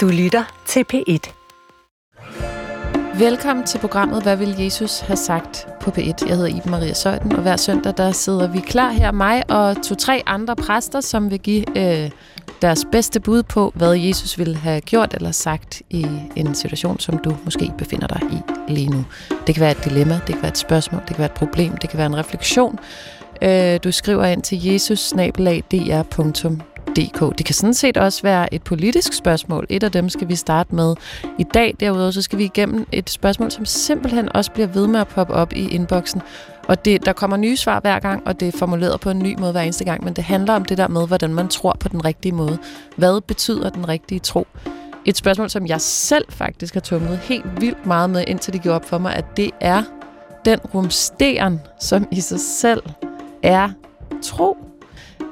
Du lytter til P1. Velkommen til programmet Hvad vil Jesus have sagt på P1? Jeg hedder Iben Maria Søjden, og hver søndag der sidder vi klar her, mig og to-tre andre præster, som vil give øh, deres bedste bud på, hvad Jesus ville have gjort eller sagt i en situation, som du måske befinder dig i lige nu. Det kan være et dilemma, det kan være et spørgsmål, det kan være et problem, det kan være en refleksion. Øh, du skriver ind til jesus DK. Det kan sådan set også være et politisk spørgsmål. Et af dem skal vi starte med i dag. Derudover så skal vi igennem et spørgsmål, som simpelthen også bliver ved med at poppe op i inboxen. Og det, der kommer nye svar hver gang, og det er formuleret på en ny måde hver eneste gang, men det handler om det der med, hvordan man tror på den rigtige måde. Hvad betyder den rigtige tro? Et spørgsmål, som jeg selv faktisk har tumlet helt vildt meget med, indtil det gjorde op for mig, at det er den rumsteren, som i sig selv er tro.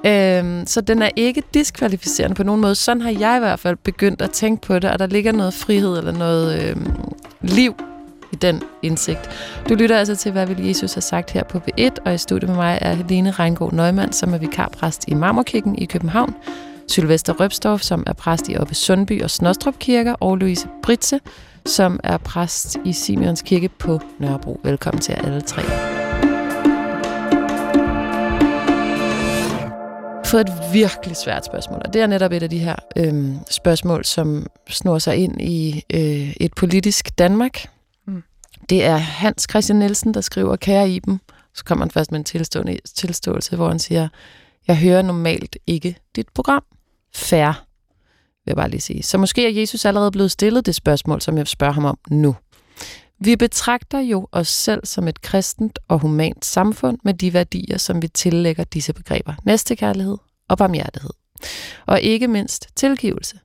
Øhm, så den er ikke diskvalificerende på nogen måde. Sådan har jeg i hvert fald begyndt at tænke på det, og der ligger noget frihed eller noget øhm, liv i den indsigt. Du lytter altså til, hvad vil Jesus har sagt her på B1, og i studiet med mig er Helene Reingård Nøgman, som er vikarpræst i Marmorkirken i København, Sylvester Røbstorff, som er præst i Oppe Sundby og Snostrup Kirker, og Louise Britze, som er præst i Simeons Kirke på Nørrebro. Velkommen til jer alle tre. Fået et virkelig svært spørgsmål, og det er netop et af de her øhm, spørgsmål, som snor sig ind i øh, et politisk Danmark. Mm. Det er Hans Christian Nielsen, der skriver, kære Iben, så kommer han først med en tilståelse, hvor han siger, jeg hører normalt ikke dit program. Færre, vil jeg bare lige sige. Så måske er Jesus allerede blevet stillet det spørgsmål, som jeg spørger ham om nu. Vi betragter jo os selv som et kristent og humant samfund med de værdier, som vi tillægger disse begreber. Næstekærlighed og barmhjertighed. Og ikke mindst tilgivelse.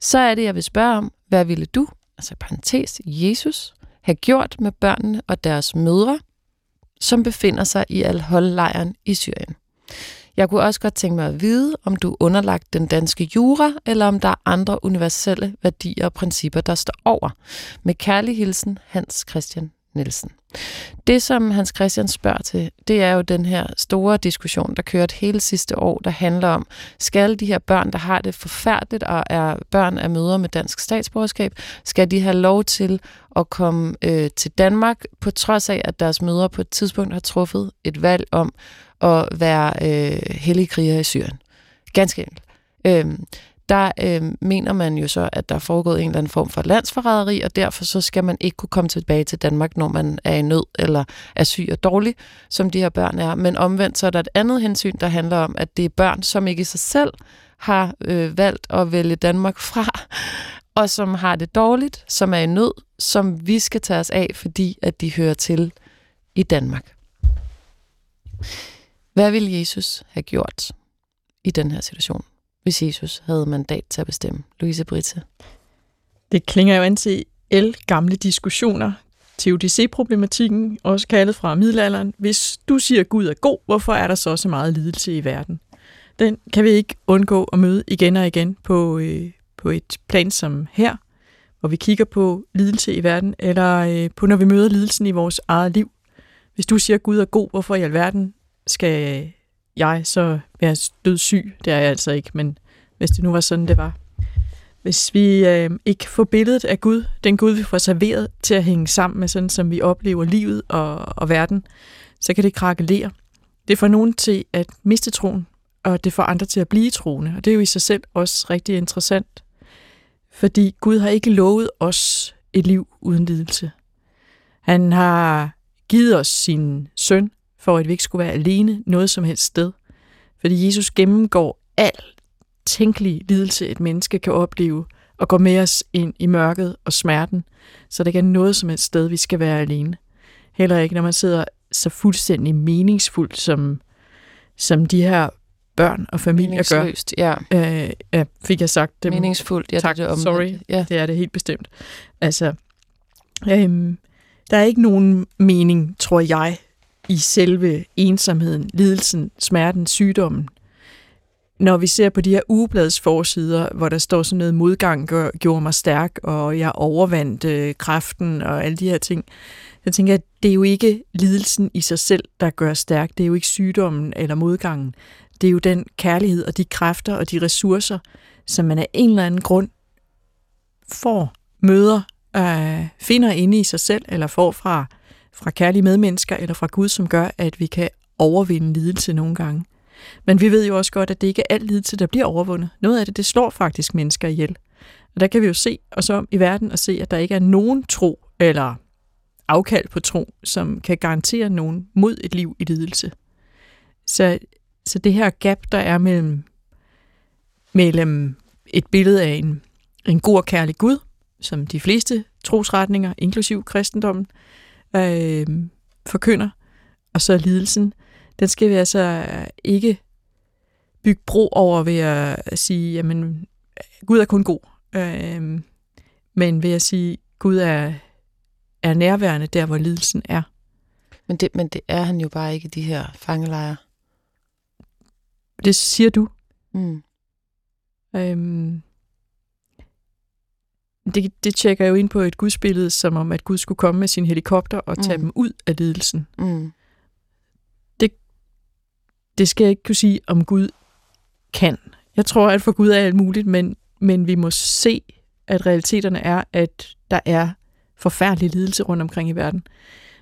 Så er det, jeg vil spørge om, hvad ville du, altså parentes Jesus, have gjort med børnene og deres mødre, som befinder sig i al lejren i Syrien? Jeg kunne også godt tænke mig at vide, om du er underlagt den danske jura, eller om der er andre universelle værdier og principper, der står over. Med kærlig hilsen, Hans Christian Nielsen. Det, som Hans Christian spørger til, det er jo den her store diskussion, der kørte hele sidste år, der handler om, skal de her børn, der har det forfærdeligt og er børn af mødre med dansk statsborgerskab, skal de have lov til at komme øh, til Danmark, på trods af, at deres mødre på et tidspunkt har truffet et valg om at være øh, hellige kriger i Syrien. Ganske enkelt. Øhm, der øh, mener man jo så, at der er foregået en eller anden form for landsforræderi, og derfor så skal man ikke kunne komme tilbage til Danmark, når man er i nød eller er syg og dårlig, som de her børn er. Men omvendt så er der et andet hensyn, der handler om, at det er børn, som ikke i sig selv har øh, valgt at vælge Danmark fra, og som har det dårligt, som er i nød, som vi skal tage os af, fordi at de hører til i Danmark. Hvad ville Jesus have gjort i den her situation, hvis Jesus havde mandat til at bestemme? Louise Britte. Det klinger jo an til el gamle diskussioner. Teodicé-problematikken, også kaldet fra middelalderen. Hvis du siger, at Gud er god, hvorfor er der så så meget lidelse i verden? Den kan vi ikke undgå at møde igen og igen på, øh, på et plan som her, hvor vi kigger på lidelse i verden, eller øh, på når vi møder lidelsen i vores eget liv. Hvis du siger, at Gud er god, hvorfor i alverden skal jeg så være død syg? Det er jeg altså ikke, men hvis det nu var sådan, det var. Hvis vi øh, ikke får billedet af Gud, den Gud, vi får serveret til at hænge sammen med, sådan som vi oplever livet og, og verden, så kan det krakelere. Det får nogen til at miste troen, og det får andre til at blive troende. Og det er jo i sig selv også rigtig interessant. Fordi Gud har ikke lovet os et liv uden lidelse. Han har givet os sin søn, for at vi ikke skulle være alene noget som helst sted. Fordi Jesus gennemgår al tænkelig lidelse, et menneske kan opleve, og går med os ind i mørket og smerten, så der ikke er noget som helst sted, vi skal være alene. Heller ikke, når man sidder så fuldstændig meningsfuldt, som, som de her børn og familier gør. ja. Øh, ja, fik jeg sagt det. Meningsfuldt, ja. Tak, det er sorry. Ja. Det er det helt bestemt. Altså, øhm, der er ikke nogen mening, tror jeg, i selve ensomheden, lidelsen, smerten, sygdommen. Når vi ser på de her ugeblads forsider, hvor der står sådan noget modgang gør, gjorde mig stærk, og jeg overvandt øh, kræften og alle de her ting, så tænker jeg, at det er jo ikke lidelsen i sig selv, der gør stærk. Det er jo ikke sygdommen eller modgangen. Det er jo den kærlighed og de kræfter og de ressourcer, som man af en eller anden grund får møder, øh, finder inde i sig selv, eller får fra, fra kærlige medmennesker, eller fra Gud, som gør, at vi kan overvinde lidelse nogle gange. Men vi ved jo også godt, at det ikke er alt lidelse, der bliver overvundet. Noget af det, det slår faktisk mennesker ihjel. Og der kan vi jo se os om i verden og se, at der ikke er nogen tro eller afkald på tro, som kan garantere nogen mod et liv i lidelse. Så, så det her gap, der er mellem, mellem et billede af en, en god og kærlig Gud, som de fleste trosretninger, inklusiv kristendommen, øh, forkynder, og så lidelsen, den skal vi altså ikke bygge bro over ved at sige, jamen, Gud er kun god. Øh, men ved at sige, Gud er, er nærværende der, hvor lidelsen er. Men det, men det er han jo bare ikke i de her fangelejre. Det siger du. Mm. Øhm, det, det tjekker jo ind på et gudsbillede, som om, at Gud skulle komme med sin helikopter og tage mm. dem ud af lidelsen. Mm. Det, det skal jeg ikke kunne sige, om Gud kan. Jeg tror, at for Gud er alt muligt, men, men vi må se, at realiteterne er, at der er forfærdelig lidelse rundt omkring i verden.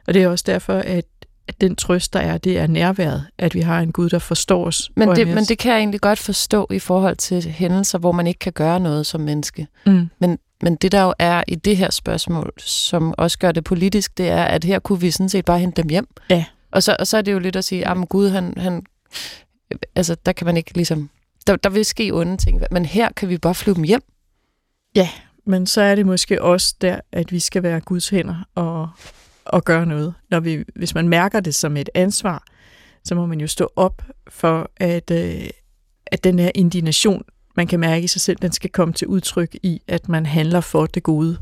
Og det er også derfor, at, at den trøst, der er, det er nærværet, at vi har en Gud, der forstår os. Men det, men det kan jeg egentlig godt forstå i forhold til hændelser, hvor man ikke kan gøre noget som menneske. Mm. Men, men det der jo er i det her spørgsmål, som også gør det politisk, det er, at her kunne vi sådan set bare hente dem hjem. Ja. Og så, og så er det jo lidt at sige, at Gud, han, han, altså der kan man ikke ligesom, der, der vil ske onde ting, men her kan vi bare flyve dem hjem. Ja, men så er det måske også der, at vi skal være Guds hænder og, og gøre noget. Når vi, hvis man mærker det som et ansvar, så må man jo stå op for, at, øh, at den her indignation, man kan mærke i sig selv, den skal komme til udtryk i, at man handler for det gode.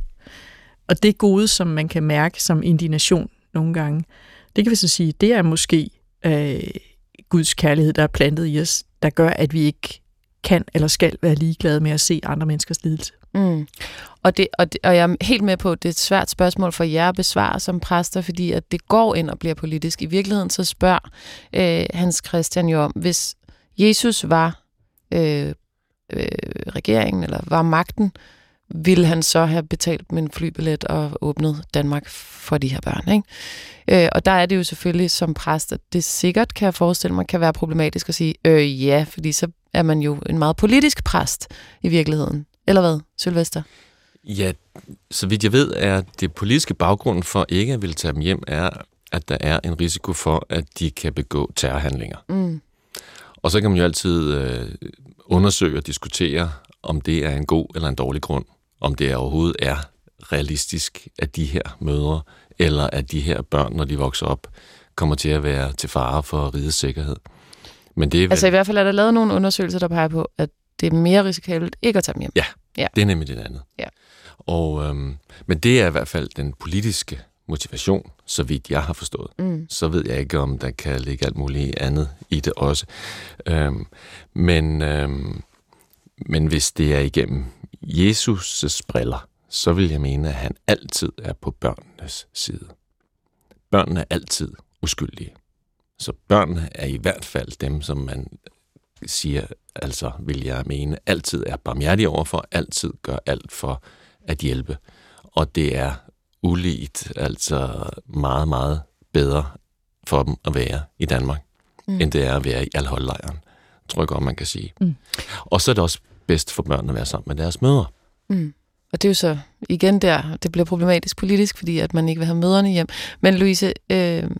Og det gode, som man kan mærke som indignation nogle gange, det kan vi så sige, det er måske øh, Guds kærlighed, der er plantet i os, der gør, at vi ikke kan eller skal være ligeglade med at se andre menneskers lidelse. Mm. Og, det, og, det, og jeg er helt med på, at det er et svært spørgsmål for jer at besvare som præster, fordi at det går ind og bliver politisk. I virkeligheden så spørger øh, Hans Christian jo om, hvis Jesus var øh, øh, regeringen eller var magten, ville han så have betalt min flybillet og åbnet Danmark for de her børn. Ikke? Øh, og der er det jo selvfølgelig som præst, at det sikkert, kan jeg forestille mig, kan være problematisk at sige, øh, ja, fordi så er man jo en meget politisk præst i virkeligheden. Eller hvad, Sylvester? Ja, så vidt jeg ved, er det politiske baggrund for ikke at ville tage dem hjem, er, at der er en risiko for, at de kan begå terrorhandlinger. Mm. Og så kan man jo altid øh, undersøge og diskutere, om det er en god eller en dårlig grund. Om det overhovedet er realistisk, at de her mødre, eller at de her børn, når de vokser op, kommer til at være til fare for rigets sikkerhed. Men det er vel... Altså i hvert fald er der lavet nogle undersøgelser, der peger på, at det er mere risikabelt ikke at tage dem hjem. Ja, Ja. det er nemlig det andet. Ja. Og, øhm, men det er i hvert fald den politiske motivation, så vidt jeg har forstået. Mm. Så ved jeg ikke, om der kan ligge alt muligt andet i det også. Øhm, men, øhm, men hvis det er igennem Jesus' briller, så vil jeg mene, at han altid er på børnenes side. Børnene er altid uskyldige. Så børnene er i hvert fald dem, som man siger, altså vil jeg mene, altid er barmhjertig overfor, altid gør alt for at hjælpe. Og det er uligt, altså meget, meget bedre for dem at være i Danmark, mm. end det er at være i Al-Hol-lejren, tror jeg godt, man kan sige. Mm. Og så er det også bedst for børnene at være sammen med deres mødre. Mm. Og det er jo så igen der, det bliver problematisk politisk, fordi at man ikke vil have møderne hjem. Men Louise øh,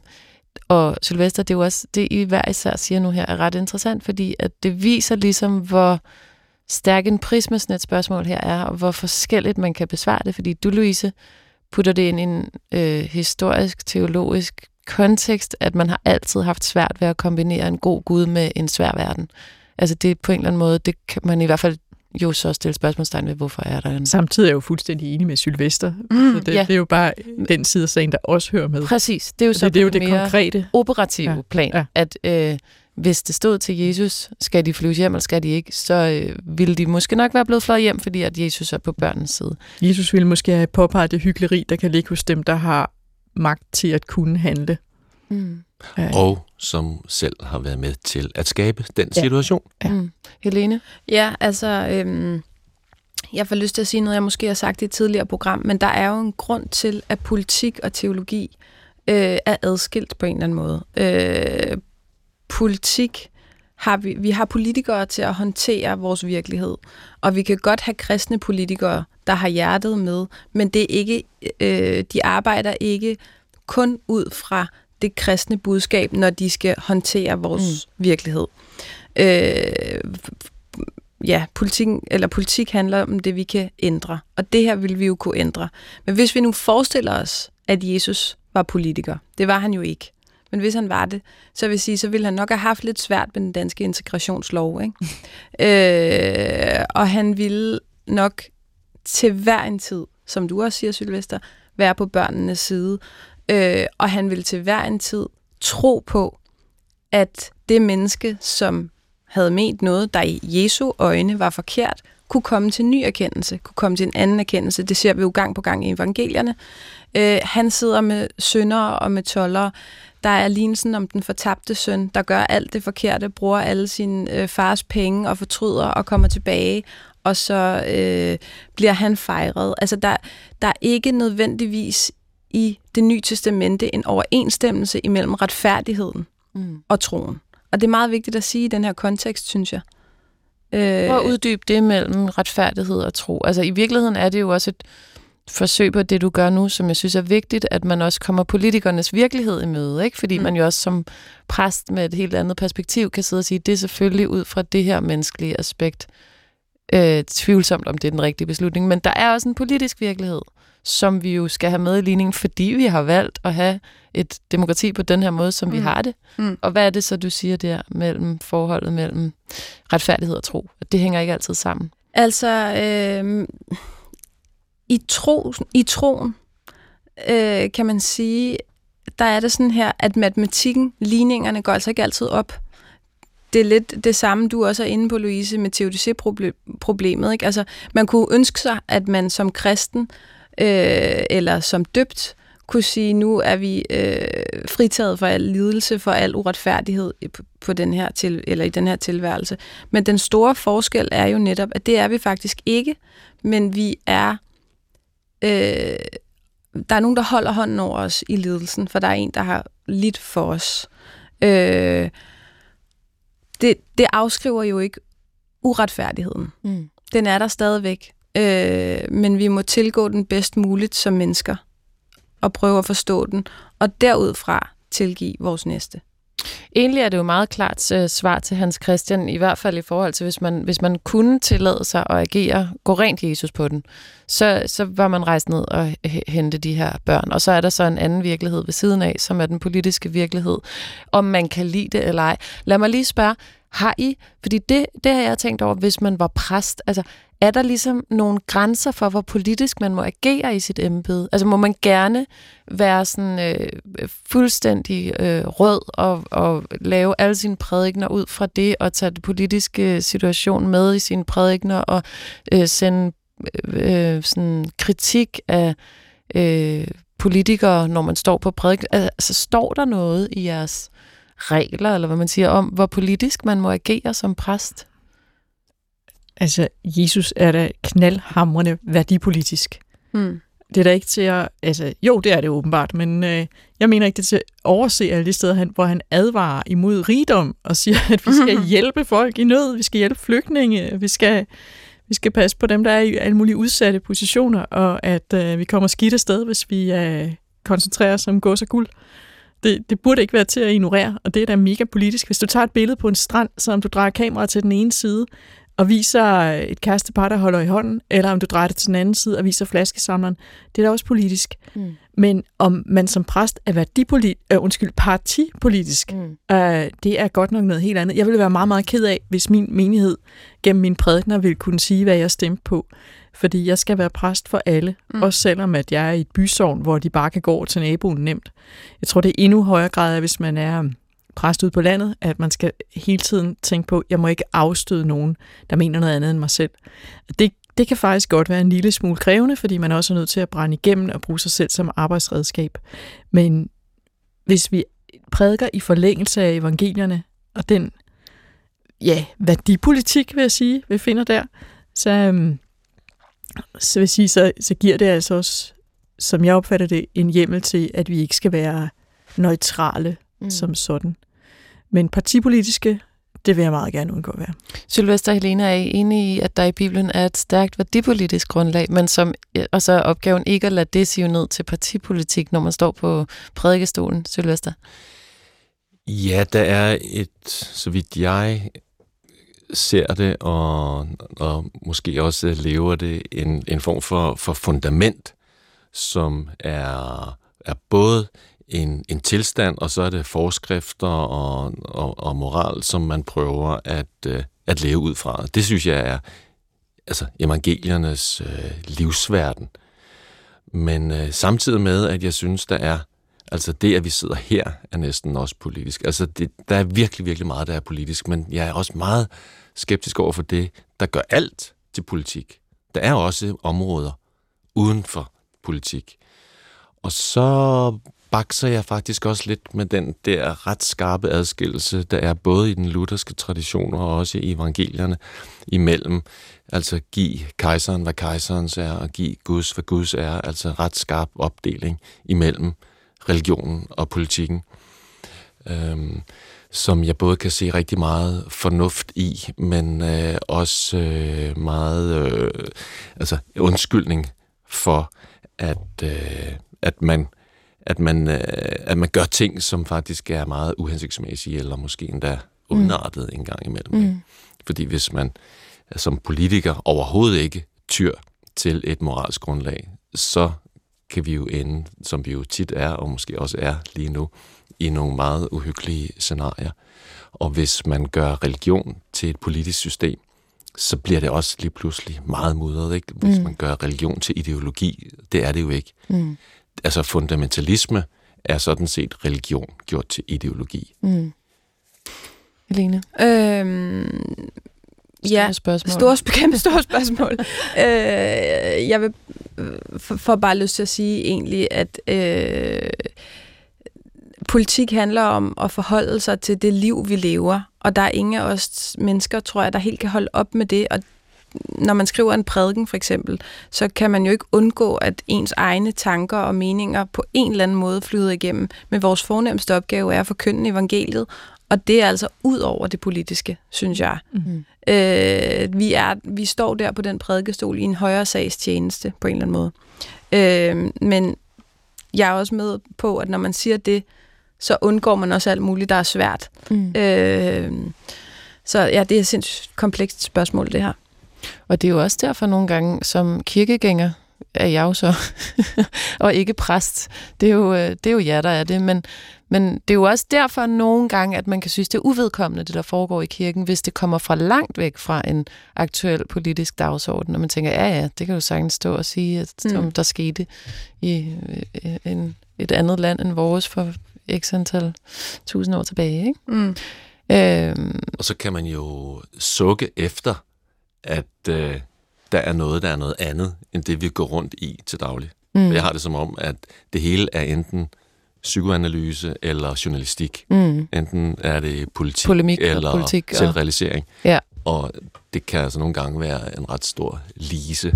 og Sylvester, det er jo også, det I hver især siger nu her, er ret interessant, fordi at det viser ligesom, hvor stærk en prisme sådan et spørgsmål her er, og hvor forskelligt man kan besvare det, fordi du, Louise, putter det ind i en øh, historisk, teologisk kontekst, at man har altid haft svært ved at kombinere en god Gud med en svær verden. Altså det er på en eller anden måde, det kan man i hvert fald jo så stille spørgsmålstegn ved, hvorfor er der en... Samtidig er jeg jo fuldstændig enig med Sylvester. Mm, så det, ja. det er jo bare den side af sagen, der også hører med. Præcis, det er jo så det, det er jo det mere konkrete. operative Ja, plan, ja. at øh, hvis det stod til Jesus, skal de flyves hjem, eller skal de ikke, så øh, ville de måske nok være blevet fløjet hjem, fordi at Jesus er på børnenes side. Jesus ville måske have påpeget det hyggeleri, der kan ligge hos dem, der har magt til at kunne handle. Mm. Øh, Og som selv har været med til at skabe den Ja. situation. Ja. Mm. Helene? Ja, altså, øhm, jeg får lyst til at sige noget, jeg måske har sagt i et tidligere program, men der er jo en grund til, at politik og teologi øh, er adskilt på en eller anden måde. Øh, politik har vi, vi har politikere til at håndtere vores virkelighed, og vi kan godt have kristne politikere, der har hjertet med, men det er ikke, øh, de arbejder ikke kun ud fra det kristne budskab, når de skal håndtere vores mm. virkelighed. Øh, ja, politik, eller politik handler om det, vi kan ændre. Og det her vil vi jo kunne ændre. Men hvis vi nu forestiller os, at Jesus var politiker, det var han jo ikke. Men hvis han var det, så vil jeg sige, så ville han nok have haft lidt svært med den danske integrationslov. Ikke? øh, og han ville nok til hver en tid, som du også siger, Sylvester, være på børnenes side. Øh, og han ville til hver en tid tro på, at det menneske, som havde ment noget, der i Jesu øjne var forkert, kunne komme til en ny erkendelse, kunne komme til en anden erkendelse. Det ser vi jo gang på gang i evangelierne. Øh, han sidder med syndere og med tollere. Der er lignelsen om den fortabte søn, der gør alt det forkerte, bruger alle sine øh, fars penge og fortryder og kommer tilbage, og så øh, bliver han fejret. Altså der, der er ikke nødvendigvis i det nye testamente en overensstemmelse imellem retfærdigheden mm. og troen. Og det er meget vigtigt at sige i den her kontekst, synes jeg. Øh, Prøv at uddybe det mellem retfærdighed og tro. Altså i virkeligheden er det jo også et forsøg på det, du gør nu, som jeg synes er vigtigt, at man også kommer politikernes virkelighed i møde, ikke? Fordi mm. man jo også som præst med et helt andet perspektiv kan sidde og sige, det er selvfølgelig ud fra det her menneskelige aspekt øh, tvivlsomt, om det er den rigtige beslutning. Men der er også en politisk virkelighed, som vi jo skal have med i ligningen, fordi vi har valgt at have et demokrati på den her måde, som mm. vi har det. Mm. Og hvad er det så, du siger der mellem forholdet mellem retfærdighed og tro? At det hænger ikke altid sammen. Altså, øh, i, tro, i troen øh, kan man sige, der er det sådan her, at matematikken, ligningerne går altså ikke altid op. Det er lidt det samme, du også er inde på, Louise, med teodicé-problemet. Ikke? Altså, man kunne ønske sig, at man som kristen øh, eller som døbt kunne sige, nu er vi øh, fritaget for al lidelse, for al uretfærdighed på, den her til, eller i den her tilværelse. Men den store forskel er jo netop, at det er vi faktisk ikke, men vi er øh, der er nogen, der holder hånden over os i lidelsen, for der er en, der har lidt for os. Øh, det, det afskriver jo ikke uretfærdigheden. Mm. Den er der stadigvæk. Øh, men vi må tilgå den bedst muligt som mennesker og prøve at forstå den, og derudfra tilgive vores næste. Egentlig er det jo meget klart øh, svar til Hans Christian, i hvert fald i forhold til, hvis man, hvis man kunne tillade sig at agere, gå rent Jesus på den, så, så var man rejst ned og hente de her børn. Og så er der så en anden virkelighed ved siden af, som er den politiske virkelighed, om man kan lide det eller ej. Lad mig lige spørge, har I, fordi det, det har jeg tænkt over, hvis man var præst, altså er der ligesom nogle grænser for, hvor politisk man må agere i sit embede? Altså må man gerne være sådan øh, fuldstændig øh, rød og, og lave alle sine prædikner ud fra det, og tage den politiske situation med i sine prædikner, og øh, sende øh, øh, sådan kritik af øh, politikere, når man står på prædik. Altså står der noget i jeres regler, eller hvad man siger, om hvor politisk man må agere som præst? Altså, Jesus er da knaldhamrende værdipolitisk. Mm. Det er da ikke til at... Altså, jo, det er det åbenbart, men øh, jeg mener ikke, det er til at overse alle de steder, han, hvor han advarer imod rigdom og siger, at vi skal hjælpe folk i nød, vi skal hjælpe flygtninge, vi skal, vi skal passe på dem, der er i alle mulige udsatte positioner, og at øh, vi kommer skidt afsted, hvis vi øh, koncentrerer os om gås og guld. Det, det burde ikke være til at ignorere, og det er da mega politisk. Hvis du tager et billede på en strand, så om du drejer kameraet til den ene side, og viser et kærestepar, der holder i hånden, eller om du drejer det til den anden side og viser flaskesamleren. Det er da også politisk. Mm. Men om man som præst er værdipolitisk, øh, undskyld, partipolitisk, mm. øh, det er godt nok noget helt andet. Jeg ville være meget, meget ked af, hvis min menighed gennem mine prædikner ville kunne sige, hvad jeg stemte på. Fordi jeg skal være præst for alle, mm. også selvom at jeg er i et bysovn, hvor de bare kan gå til naboen nemt. Jeg tror, det er endnu højere grad, hvis man er præst ud på landet, at man skal hele tiden tænke på, at jeg må ikke afstøde nogen, der mener noget andet end mig selv. Det, det kan faktisk godt være en lille smule krævende, fordi man også er nødt til at brænde igennem og bruge sig selv som arbejdsredskab. Men hvis vi prædiker i forlængelse af evangelierne, og den ja, værdipolitik, vil jeg sige, vi finder der, så, øhm, så vil sige, så, så giver det altså også, som jeg opfatter det, en hjemmel til, at vi ikke skal være neutrale mm. som sådan. Men partipolitiske, det vil jeg meget gerne undgå at være. Sylvester Helena er enig i, at der i Bibelen er et stærkt værdipolitisk grundlag, men som, og så er opgaven ikke at lade det sive ned til partipolitik, når man står på prædikestolen, Sylvester? Ja, der er et, så vidt jeg ser det, og, og måske også lever det, en, en form for, for fundament, som er, er både en, en tilstand, og så er det forskrifter og, og, og moral, som man prøver at, øh, at leve ud fra. Det synes jeg er altså evangeliernes øh, livsverden. Men øh, samtidig med, at jeg synes, der er Altså det, at vi sidder her, er næsten også politisk. Altså det, der er virkelig, virkelig meget, der er politisk, men jeg er også meget skeptisk over for det, der gør alt til politik. Der er også områder uden for politik. Og så bakser jeg faktisk også lidt med den der ret skarpe adskillelse, der er både i den lutherske tradition og også i evangelierne imellem. Altså give kejseren, hvad kejserens er, og give Guds, hvad Guds er. Altså ret skarp opdeling imellem religionen og politikken. Øhm, som jeg både kan se rigtig meget fornuft i, men øh, også øh, meget øh, altså undskyldning for, at, øh, at man at man, øh, at man gør ting, som faktisk er meget uhensigtsmæssige, eller måske endda underartet mm. en gang imellem. Mm. Fordi hvis man som politiker overhovedet ikke tyr til et moralsk grundlag, så kan vi jo ende, som vi jo tit er, og måske også er lige nu, i nogle meget uhyggelige scenarier. Og hvis man gør religion til et politisk system, så bliver det også lige pludselig meget mudret, ikke? Hvis mm. man gør religion til ideologi, det er det jo ikke. Mm. Altså fundamentalisme er sådan set religion gjort til ideologi. Mm. Helene? Øhm, ja, spørgsmål. Store, kæmpe store spørgsmål. øh, jeg vil for, for bare lyst til at sige egentlig, at øh, politik handler om at forholde sig til det liv, vi lever. Og der er ingen af os mennesker, tror jeg, der helt kan holde op med det. Og når man skriver en prædiken for eksempel, så kan man jo ikke undgå, at ens egne tanker og meninger på en eller anden måde flyder igennem. Men vores fornemmeste opgave er at forkynde evangeliet, og det er altså ud over det politiske, synes jeg. Mm-hmm. Øh, vi, er, vi står der på den prædikestol i en højere sags tjeneste, på en eller anden måde. Øh, men jeg er også med på, at når man siger det, så undgår man også alt muligt, der er svært. Mm. Øh, så ja, det er et sindssygt komplekst spørgsmål, det her. Og det er jo også derfor nogle gange, som kirkegænger, er jeg jo så, og ikke præst. Det er, jo, øh, det er jo jer, der er det. Men, men det er jo også derfor nogle gange, at man kan synes, det er uvedkommende, det der foregår i kirken, hvis det kommer fra langt væk fra en aktuel politisk dagsorden, og man tænker, ja ja, det kan jo sagtens stå og sige, at mm. der skete i øh, en, et andet land end vores for x antal tusind år tilbage. Ikke? Mm. Øhm, og så kan man jo sukke efter, at øh, der er noget, der er noget andet, end det vi går rundt i til daglig. Mm. Jeg har det som om, at det hele er enten psykoanalyse eller journalistik. Mm. Enten er det politik Polemik eller politik og... selvrealisering. Ja. Og det kan altså nogle gange være en ret stor lise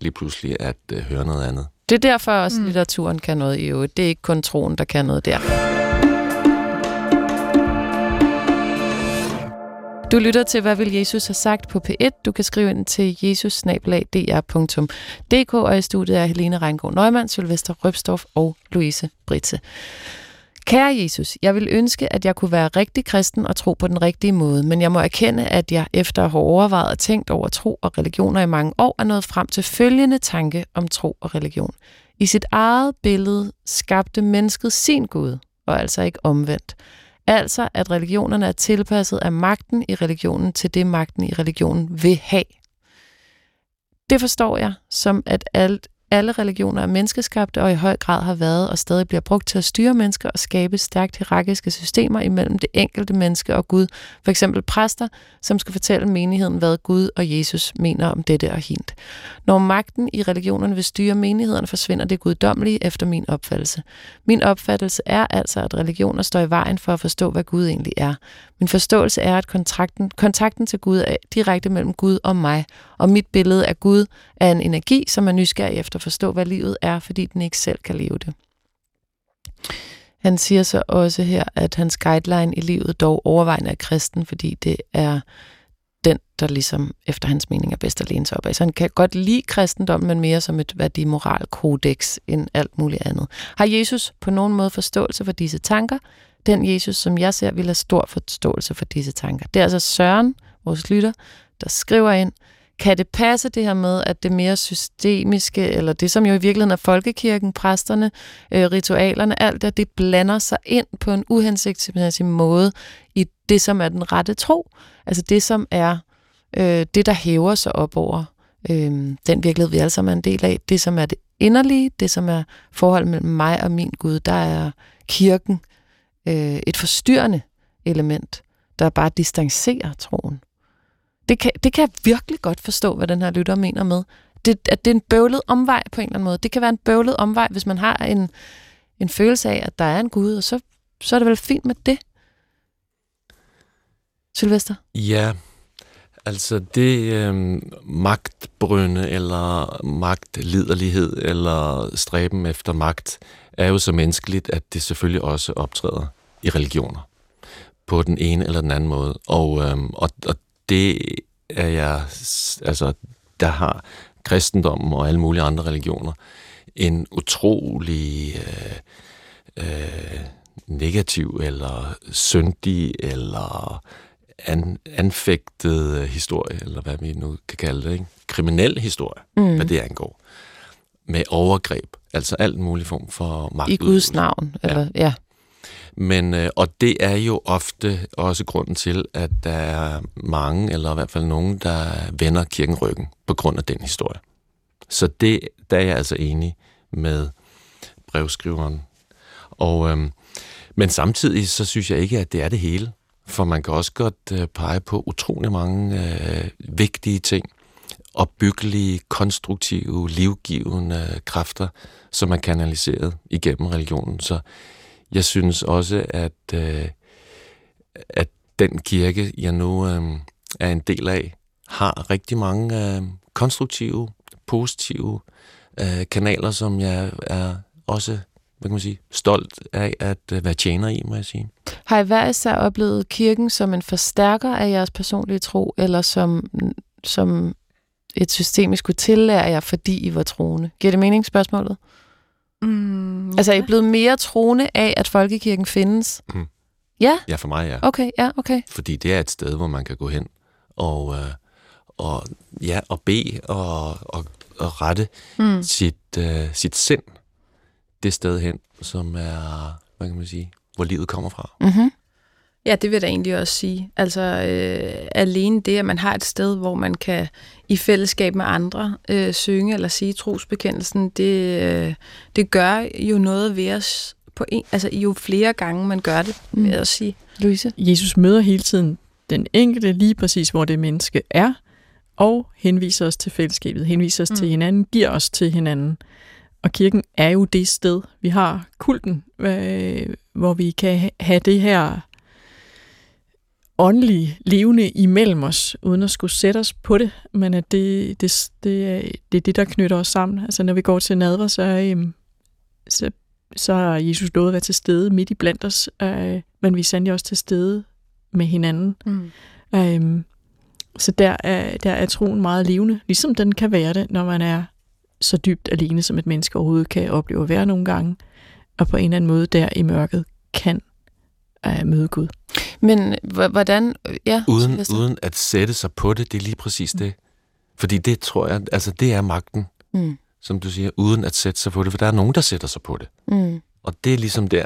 lige pludselig at uh, høre noget andet. Det er derfor også, mm. litteraturen kan noget i øvrigt. Det er ikke kun troen, der kan noget der. Du lytter til, hvad vil Jesus have sagt på P1. Du kan skrive ind til jesusnablag.dr.dk, og i studiet er Helene Reingård Neumann, Sylvester Røbstorff og Louise Britse. Kære Jesus, jeg vil ønske, at jeg kunne være rigtig kristen og tro på den rigtige måde, men jeg må erkende, at jeg efter at have overvejet og tænkt over tro og religioner i mange år, er nået frem til følgende tanke om tro og religion. I sit eget billede skabte mennesket sin Gud, og altså ikke omvendt. Altså, at religionerne er tilpasset af magten i religionen til det, magten i religionen vil have. Det forstår jeg som, at alt alle religioner er menneskeskabte og i høj grad har været og stadig bliver brugt til at styre mennesker og skabe stærkt hierarkiske systemer imellem det enkelte menneske og Gud. For eksempel præster, som skal fortælle menigheden, hvad Gud og Jesus mener om dette og hint. Når magten i religionerne vil styre menigheden, forsvinder det guddommelige efter min opfattelse. Min opfattelse er altså, at religioner står i vejen for at forstå, hvad Gud egentlig er. Min forståelse er, at kontakten, kontakten til Gud er direkte mellem Gud og mig, og mit billede af Gud er en energi, som er nysgerrig efter at forstå, hvad livet er, fordi den ikke selv kan leve det. Han siger så også her, at hans guideline i livet dog overvejende er kristen, fordi det er den, der ligesom efter hans mening er bedst at læne sig op af. Så han kan godt lide kristendom, men mere som et værdimoralkodex end alt muligt andet. Har Jesus på nogen måde forståelse for disse tanker? Den Jesus, som jeg ser, vil have stor forståelse for disse tanker. Det er altså Søren, vores lytter, der skriver ind, kan det passe det her med, at det mere systemiske, eller det som jo i virkeligheden er folkekirken, præsterne, øh, ritualerne, alt det, det blander sig ind på en uhensigtsmæssig måde i det, som er den rette tro. Altså det, som er øh, det, der hæver sig op over øh, den virkelighed, vi alle sammen er en del af. Det, som er det inderlige, det, som er forholdet mellem mig og min Gud, der er kirken øh, et forstyrrende element, der bare distancerer troen. Det kan, det kan jeg virkelig godt forstå, hvad den her lytter mener med. Det, at det er en bøvlet omvej på en eller anden måde. Det kan være en bøvlet omvej, hvis man har en, en følelse af, at der er en Gud, og så, så er det vel fint med det. Sylvester? Ja, altså det øh, magtbrønde eller magtliderlighed eller stræben efter magt er jo så menneskeligt, at det selvfølgelig også optræder i religioner på den ene eller den anden måde. Og, øh, og, og det er jeg, altså der har kristendommen og alle mulige andre religioner en utrolig øh, øh, negativ eller syndig eller an, anfægtet historie, eller hvad vi nu kan kalde det, ikke? kriminel historie, mm. hvad det angår, med overgreb, altså alt mulig form for magt. I Guds navn, eller ja. ja. Men, øh, og det er jo ofte også grunden til, at der er mange, eller i hvert fald nogen, der vender kirken ryggen på grund af den historie. Så det, der er jeg altså enig med brevskriveren. Og, øhm, men samtidig så synes jeg ikke, at det er det hele. For man kan også godt øh, pege på utrolig mange øh, vigtige ting, opbyggelige, konstruktive, livgivende kræfter, som er kanaliseret igennem religionen. Så jeg synes også, at, øh, at den kirke, jeg nu øh, er en del af, har rigtig mange øh, konstruktive, positive øh, kanaler, som jeg er også hvad kan man sige, stolt af at øh, være tjener i, må jeg sige. Har I hver især oplevet kirken som en forstærker af jeres personlige tro, eller som, som et system, I skulle tillære jer, fordi I var troende? Giver det mening, spørgsmålet? Mm, ja. Altså, er I blevet mere troende af, at folkekirken findes? Mm. Ja? Ja, for mig ja. Okay, ja, okay. Fordi det er et sted, hvor man kan gå hen og, øh, og, ja, og bede og, og, og rette mm. sit, øh, sit sind det sted hen, som er, hvad kan man sige, hvor livet kommer fra. Mm-hmm. Ja, det vil jeg da egentlig også sige. Altså øh, alene det, at man har et sted, hvor man kan i fællesskab med andre øh, synge eller sige trosbekendelsen, det, øh, det gør jo noget ved os på en, altså jo flere gange man gør det, vil jeg sige. Louise? Jesus møder hele tiden den enkelte lige præcis, hvor det menneske er, og henviser os til fællesskabet, henviser os mm. til hinanden, giver os til hinanden. Og kirken er jo det sted, vi har kulten, øh, hvor vi kan have det her åndelige levende imellem os, uden at skulle sætte os på det, men at det, det, det, er, det er det, der knytter os sammen. Altså når vi går til nadver, så, øhm, så, så har Jesus lovet at være til stede midt i blandt os, øh, men vi er sandelig også til stede med hinanden. Mm. Øhm, så der er, der er troen meget levende, ligesom den kan være det, når man er så dybt alene, som et menneske overhovedet kan opleve at være nogle gange, og på en eller anden måde der i mørket kan øh, møde Gud. Men hvordan... Ja, uden, uden at sætte sig på det, det er lige præcis det. Fordi det tror jeg, altså det er magten, mm. som du siger, uden at sætte sig på det, for der er nogen, der sætter sig på det. Mm. Og det er ligesom der,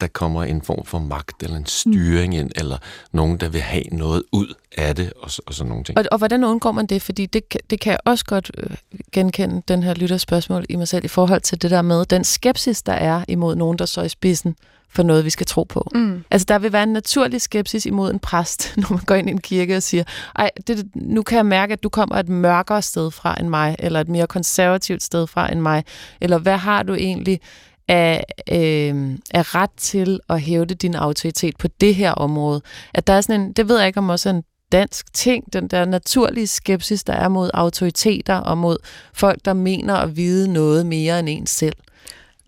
der kommer en form for magt eller en styring ind, eller nogen, der vil have noget ud af det, og, og sådan nogle ting. Og, og hvordan undgår man det? Fordi det, det kan jeg også godt øh, genkende, den her lytterspørgsmål i mig selv, i forhold til det der med den skepsis, der er imod nogen, der så i spidsen for noget, vi skal tro på. Mm. Altså, der vil være en naturlig skepsis imod en præst, når man går ind i en kirke og siger, ej, det, nu kan jeg mærke, at du kommer et mørkere sted fra end mig, eller et mere konservativt sted fra end mig, eller hvad har du egentlig af, øh, af ret til at hævde din autoritet på det her område? At der er sådan en, det ved jeg ikke om også er en dansk ting, den der naturlige skepsis, der er mod autoriteter og mod folk, der mener at vide noget mere end en selv.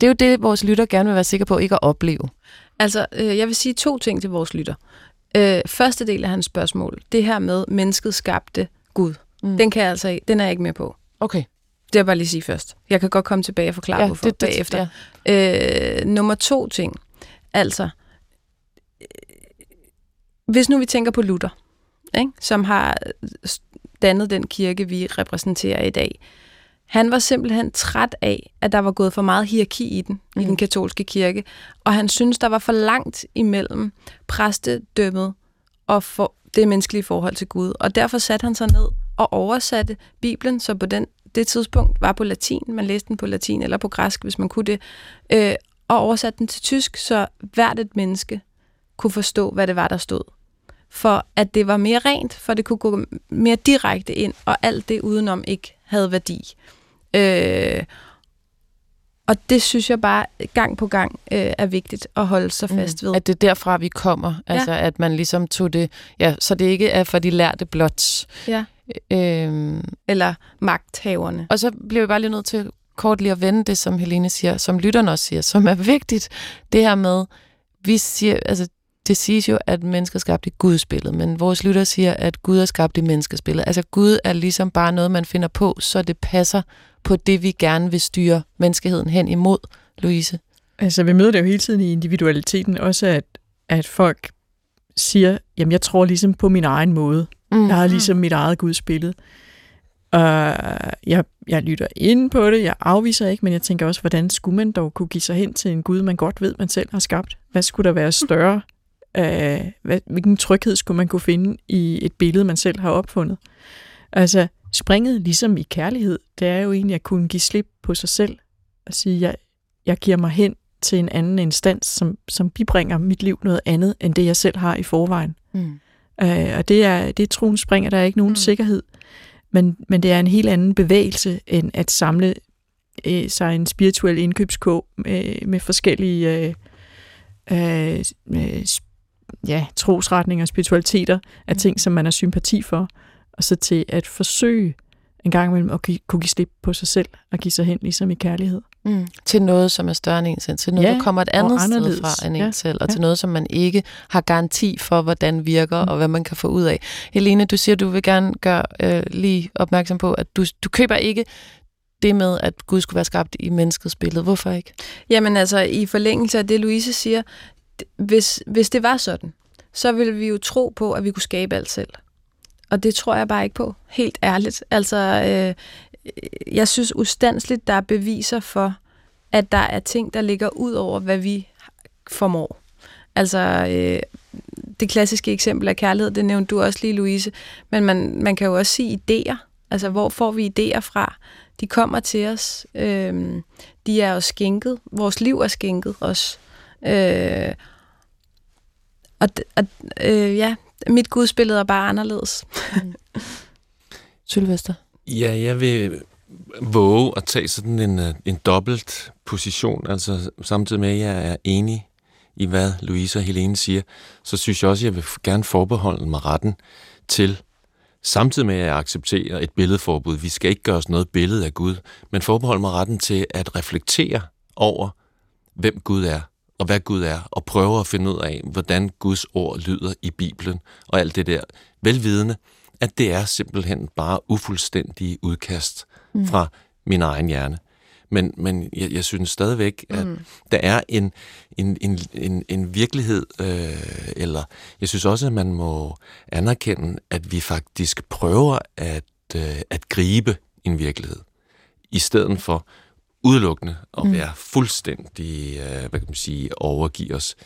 Det er jo det, vores lytter gerne vil være sikker på ikke at opleve. Altså, øh, jeg vil sige to ting til vores lytter. Øh, første del af hans spørgsmål, det her med mennesket skabte Gud. Mm. Den, kan jeg altså, den er jeg ikke med på. Okay. Det er bare lige sige først. Jeg kan godt komme tilbage og forklare, ja, hvorfor det, det, bagefter. Ja. Øh, nummer to ting. Altså, øh, hvis nu vi tænker på Luther, ikke? som har dannet den kirke, vi repræsenterer i dag. Han var simpelthen træt af, at der var gået for meget hierarki i den, mm. i den katolske kirke, og han synes der var for langt imellem præstedømmet og for det menneskelige forhold til Gud. Og derfor satte han sig ned og oversatte Bibelen, så på den, det tidspunkt var på latin, man læste den på latin eller på græsk, hvis man kunne det, øh, og oversatte den til tysk, så hvert et menneske kunne forstå, hvad det var, der stod for at det var mere rent, for det kunne gå mere direkte ind, og alt det udenom ikke havde værdi. Øh, og det synes jeg bare gang på gang øh, er vigtigt at holde sig mm. fast ved. At det er derfra, vi kommer. Altså, ja. at man ligesom tog det... Ja, så det ikke er for de lærte blot. Ja. Øh, Eller magthaverne. Og så bliver vi bare lige nødt til kort lige at vende det, som Helene siger, som lytterne også siger, som er vigtigt. Det her med, vi siger, altså det siges jo, at mennesker er skabt i Guds billede, men vores lytter siger, at Gud er skabt i menneskets billede. Altså Gud er ligesom bare noget, man finder på, så det passer på det, vi gerne vil styre menneskeheden hen imod, Louise. Altså vi møder det jo hele tiden i individualiteten, også at, at folk siger, jamen jeg tror ligesom på min egen måde. Mm. Jeg har ligesom mit eget Guds billede. Og jeg, jeg lytter ind på det, jeg afviser ikke, men jeg tænker også, hvordan skulle man dog kunne give sig hen til en Gud, man godt ved, man selv har skabt? Hvad skulle der være større øh, hvad, hvilken tryghed skulle man kunne finde i et billede, man selv har opfundet. Altså, springet ligesom i kærlighed, det er jo egentlig at kunne give slip på sig selv og sige, jeg, jeg giver mig hen til en anden instans, som, som bibringer mit liv noget andet, end det jeg selv har i forvejen. Mm. Øh, og det er, det er troen springer, der er ikke nogen mm. sikkerhed, men, men det er en helt anden bevægelse, end at samle øh, sig en spirituel indkøbskog med, med forskellige øh, øh, øh ja, trosretninger og spiritualiteter er mm. ting, som man har sympati for, og så til at forsøge en gang imellem at give, kunne give slip på sig selv og give sig hen ligesom i kærlighed. Mm. Til noget, som er større end en selv. Til noget, ja, der kommer et andet sted fra end ja, en selv. Og ja. til noget, som man ikke har garanti for, hvordan virker mm. og hvad man kan få ud af. Helene, du siger, du vil gerne gøre øh, lige opmærksom på, at du, du køber ikke det med, at Gud skulle være skabt i menneskets billede. Hvorfor ikke? Jamen altså, i forlængelse af det, Louise siger, hvis, hvis det var sådan, så ville vi jo tro på, at vi kunne skabe alt selv. Og det tror jeg bare ikke på, helt ærligt. Altså, øh, øh jeg synes ustandsligt, der er beviser for, at der er ting, der ligger ud over, hvad vi formår. Altså, øh, det klassiske eksempel af kærlighed, det nævnte du også lige, Louise, men man, man kan jo også sige idéer. Altså, hvor får vi idéer fra? De kommer til os. Øh, de er jo skænket. Vores liv er skænket også. Øh, og og øh, ja, mit gudsbillede er bare anderledes. mm. Sylvester? Ja, jeg vil våge at tage sådan en, øh, en dobbelt position, altså samtidig med, at jeg er enig i, hvad Louise og Helene siger, så synes jeg også, at jeg vil gerne forbeholde mig retten til, samtidig med, at jeg accepterer et billedforbud. Vi skal ikke gøre os noget billede af Gud, men forbeholde mig retten til at reflektere over, hvem Gud er, og hvad Gud er, og prøver at finde ud af, hvordan Guds ord lyder i Bibelen, og alt det der, velvidende, at det er simpelthen bare ufuldstændige udkast mm. fra min egen hjerne. Men, men jeg, jeg synes stadigvæk, at mm. der er en, en, en, en, en virkelighed, øh, eller jeg synes også, at man må anerkende, at vi faktisk prøver at, øh, at gribe en virkelighed, i stedet for udelukkende at Mm. være fuldstændig, øh, hvad kan man sige, overgive os,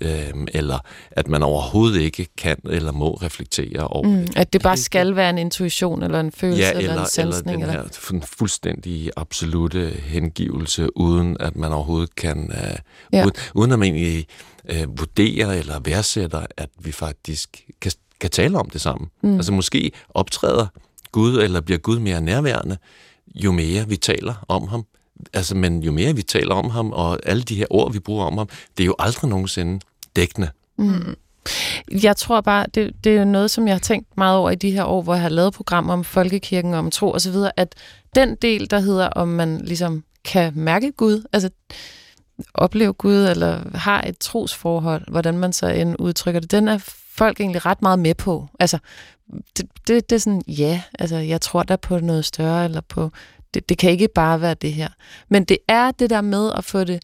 øh, eller at man overhovedet ikke kan eller må reflektere over Mm, det. at det bare skal være en intuition, eller en følelse, Ja, eller, eller, en eller sansning. den Eller, her fu- fuldstændig absolute hengivelse, uden at man overhovedet kan, øh, Ja. uden, uden at man egentlig øh, vurderer eller værdsætter, at vi faktisk kan, kan tale om det sammen. Mm. Altså måske optræder Gud, eller bliver Gud mere nærværende, jo mere vi taler om ham. Altså, men jo mere vi taler om ham, og alle de her ord, vi bruger om ham, det er jo aldrig nogensinde dækkende. Mm. Jeg tror bare, det, det er jo noget, som jeg har tænkt meget over i de her år, hvor jeg har lavet programmer om folkekirken om tro osv., at den del, der hedder, om man ligesom kan mærke Gud, altså opleve Gud, eller har et trosforhold, hvordan man så end udtrykker det, den er folk egentlig ret meget med på. Altså, det, det, det er sådan, ja, altså, jeg tror der på noget større, eller på, det, det kan ikke bare være det her. Men det er det der med at få det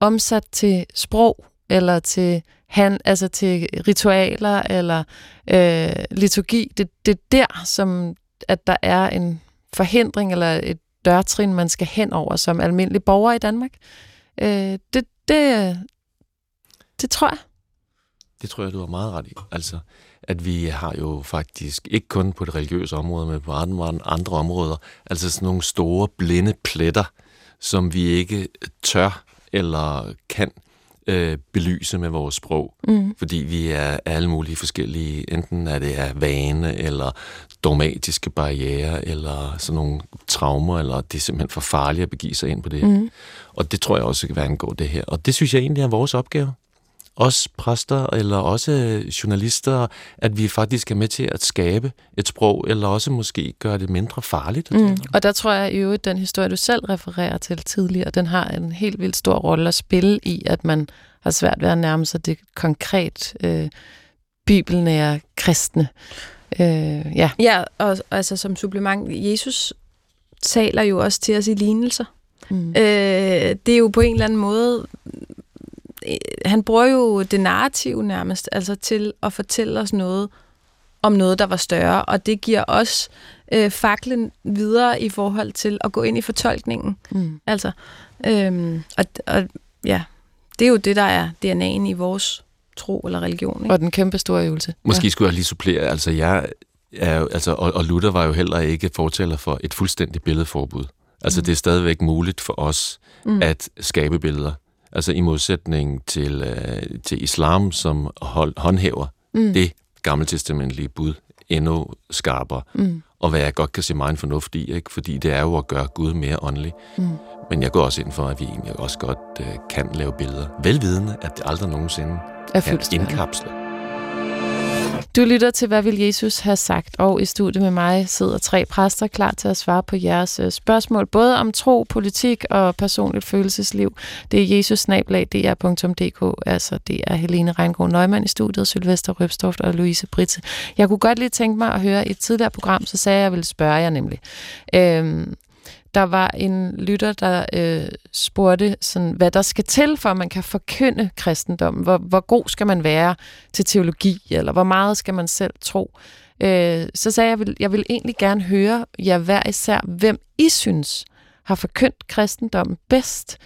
omsat til sprog, eller til han, altså til ritualer eller øh, liturgi. Det, det er der, som at der er en forhindring eller et dørtrin, man skal hen over som almindelig borger i Danmark. Øh, det, det, det tror jeg. Det tror jeg, du har meget ret i. Altså, at vi har jo faktisk, ikke kun på det religiøse område, men på andre, andre områder, altså sådan nogle store blinde pletter, som vi ikke tør eller kan øh, belyse med vores sprog. Mm. Fordi vi er alle mulige forskellige, enten er det af vane, eller dogmatiske barriere, eller sådan nogle traumer, eller det er simpelthen for farligt at begive sig ind på det. Mm. Og det tror jeg også kan være angå det her. Og det synes jeg egentlig er vores opgave. Også præster, eller også journalister, at vi faktisk er med til at skabe et sprog, eller også måske gøre det mindre farligt. Mm. Og der tror jeg jo, at den historie, du selv refererer til tidligere, den har en helt vildt stor rolle at spille i, at man har svært ved at nærme sig det konkret øh, bibelnære kristne. Øh, ja. Ja, og altså som supplement, Jesus taler jo også til os i lignelser. Mm. Øh, det er jo på en eller anden måde, øh, han bruger jo det narrative nærmest, altså til at fortælle os noget om noget, der var større, og det giver os øh, faklen videre i forhold til at gå ind i fortolkningen. Mm. Altså, øhm, og, og ja, det er jo det, der er DNA'en i vores tro eller religion. Ikke? Og den kæmpe store øvelse. Måske skulle jeg lige supplere, altså jeg er jo, altså, og, og Luther var jo heller ikke fortæller for et fuldstændigt billedforbud. Altså mm. det er stadigvæk muligt for os mm. at skabe billeder. Altså i modsætning til, øh, til islam, som hold, håndhæver Mm. det gammeltestamentlige bud endnu skarpere. Mm. Og hvad jeg godt kan se meget fornuft i, ikke? fordi det er jo at gøre Gud mere åndelig. Mm. Men jeg går også ind for, at vi egentlig også godt øh, kan lave billeder. Velvidende, at det aldrig nogensinde Er kan indkapsle. Du lytter til, hvad vil Jesus have sagt? Og i studiet med mig sidder tre præster klar til at svare på jeres øh, spørgsmål, både om tro, politik og personligt følelsesliv. Det er jesusnablag.dr.dk, altså det er Helene Reingård Nøgman i studiet, Sylvester Røbstoft og Louise Britse. Jeg kunne godt lige tænke mig at høre i et tidligere program, så sagde jeg, at jeg ville spørge jer nemlig. Øhm, der var en lytter, der øh, spurgte, sådan, hvad der skal til, for at man kan forkynde kristendommen. Hvor, hvor god skal man være til teologi, eller hvor meget skal man selv tro? Øh, så sagde jeg, jeg vil, jeg vil egentlig gerne høre jer hver især, hvem I synes har forkyndt kristendommen bedst.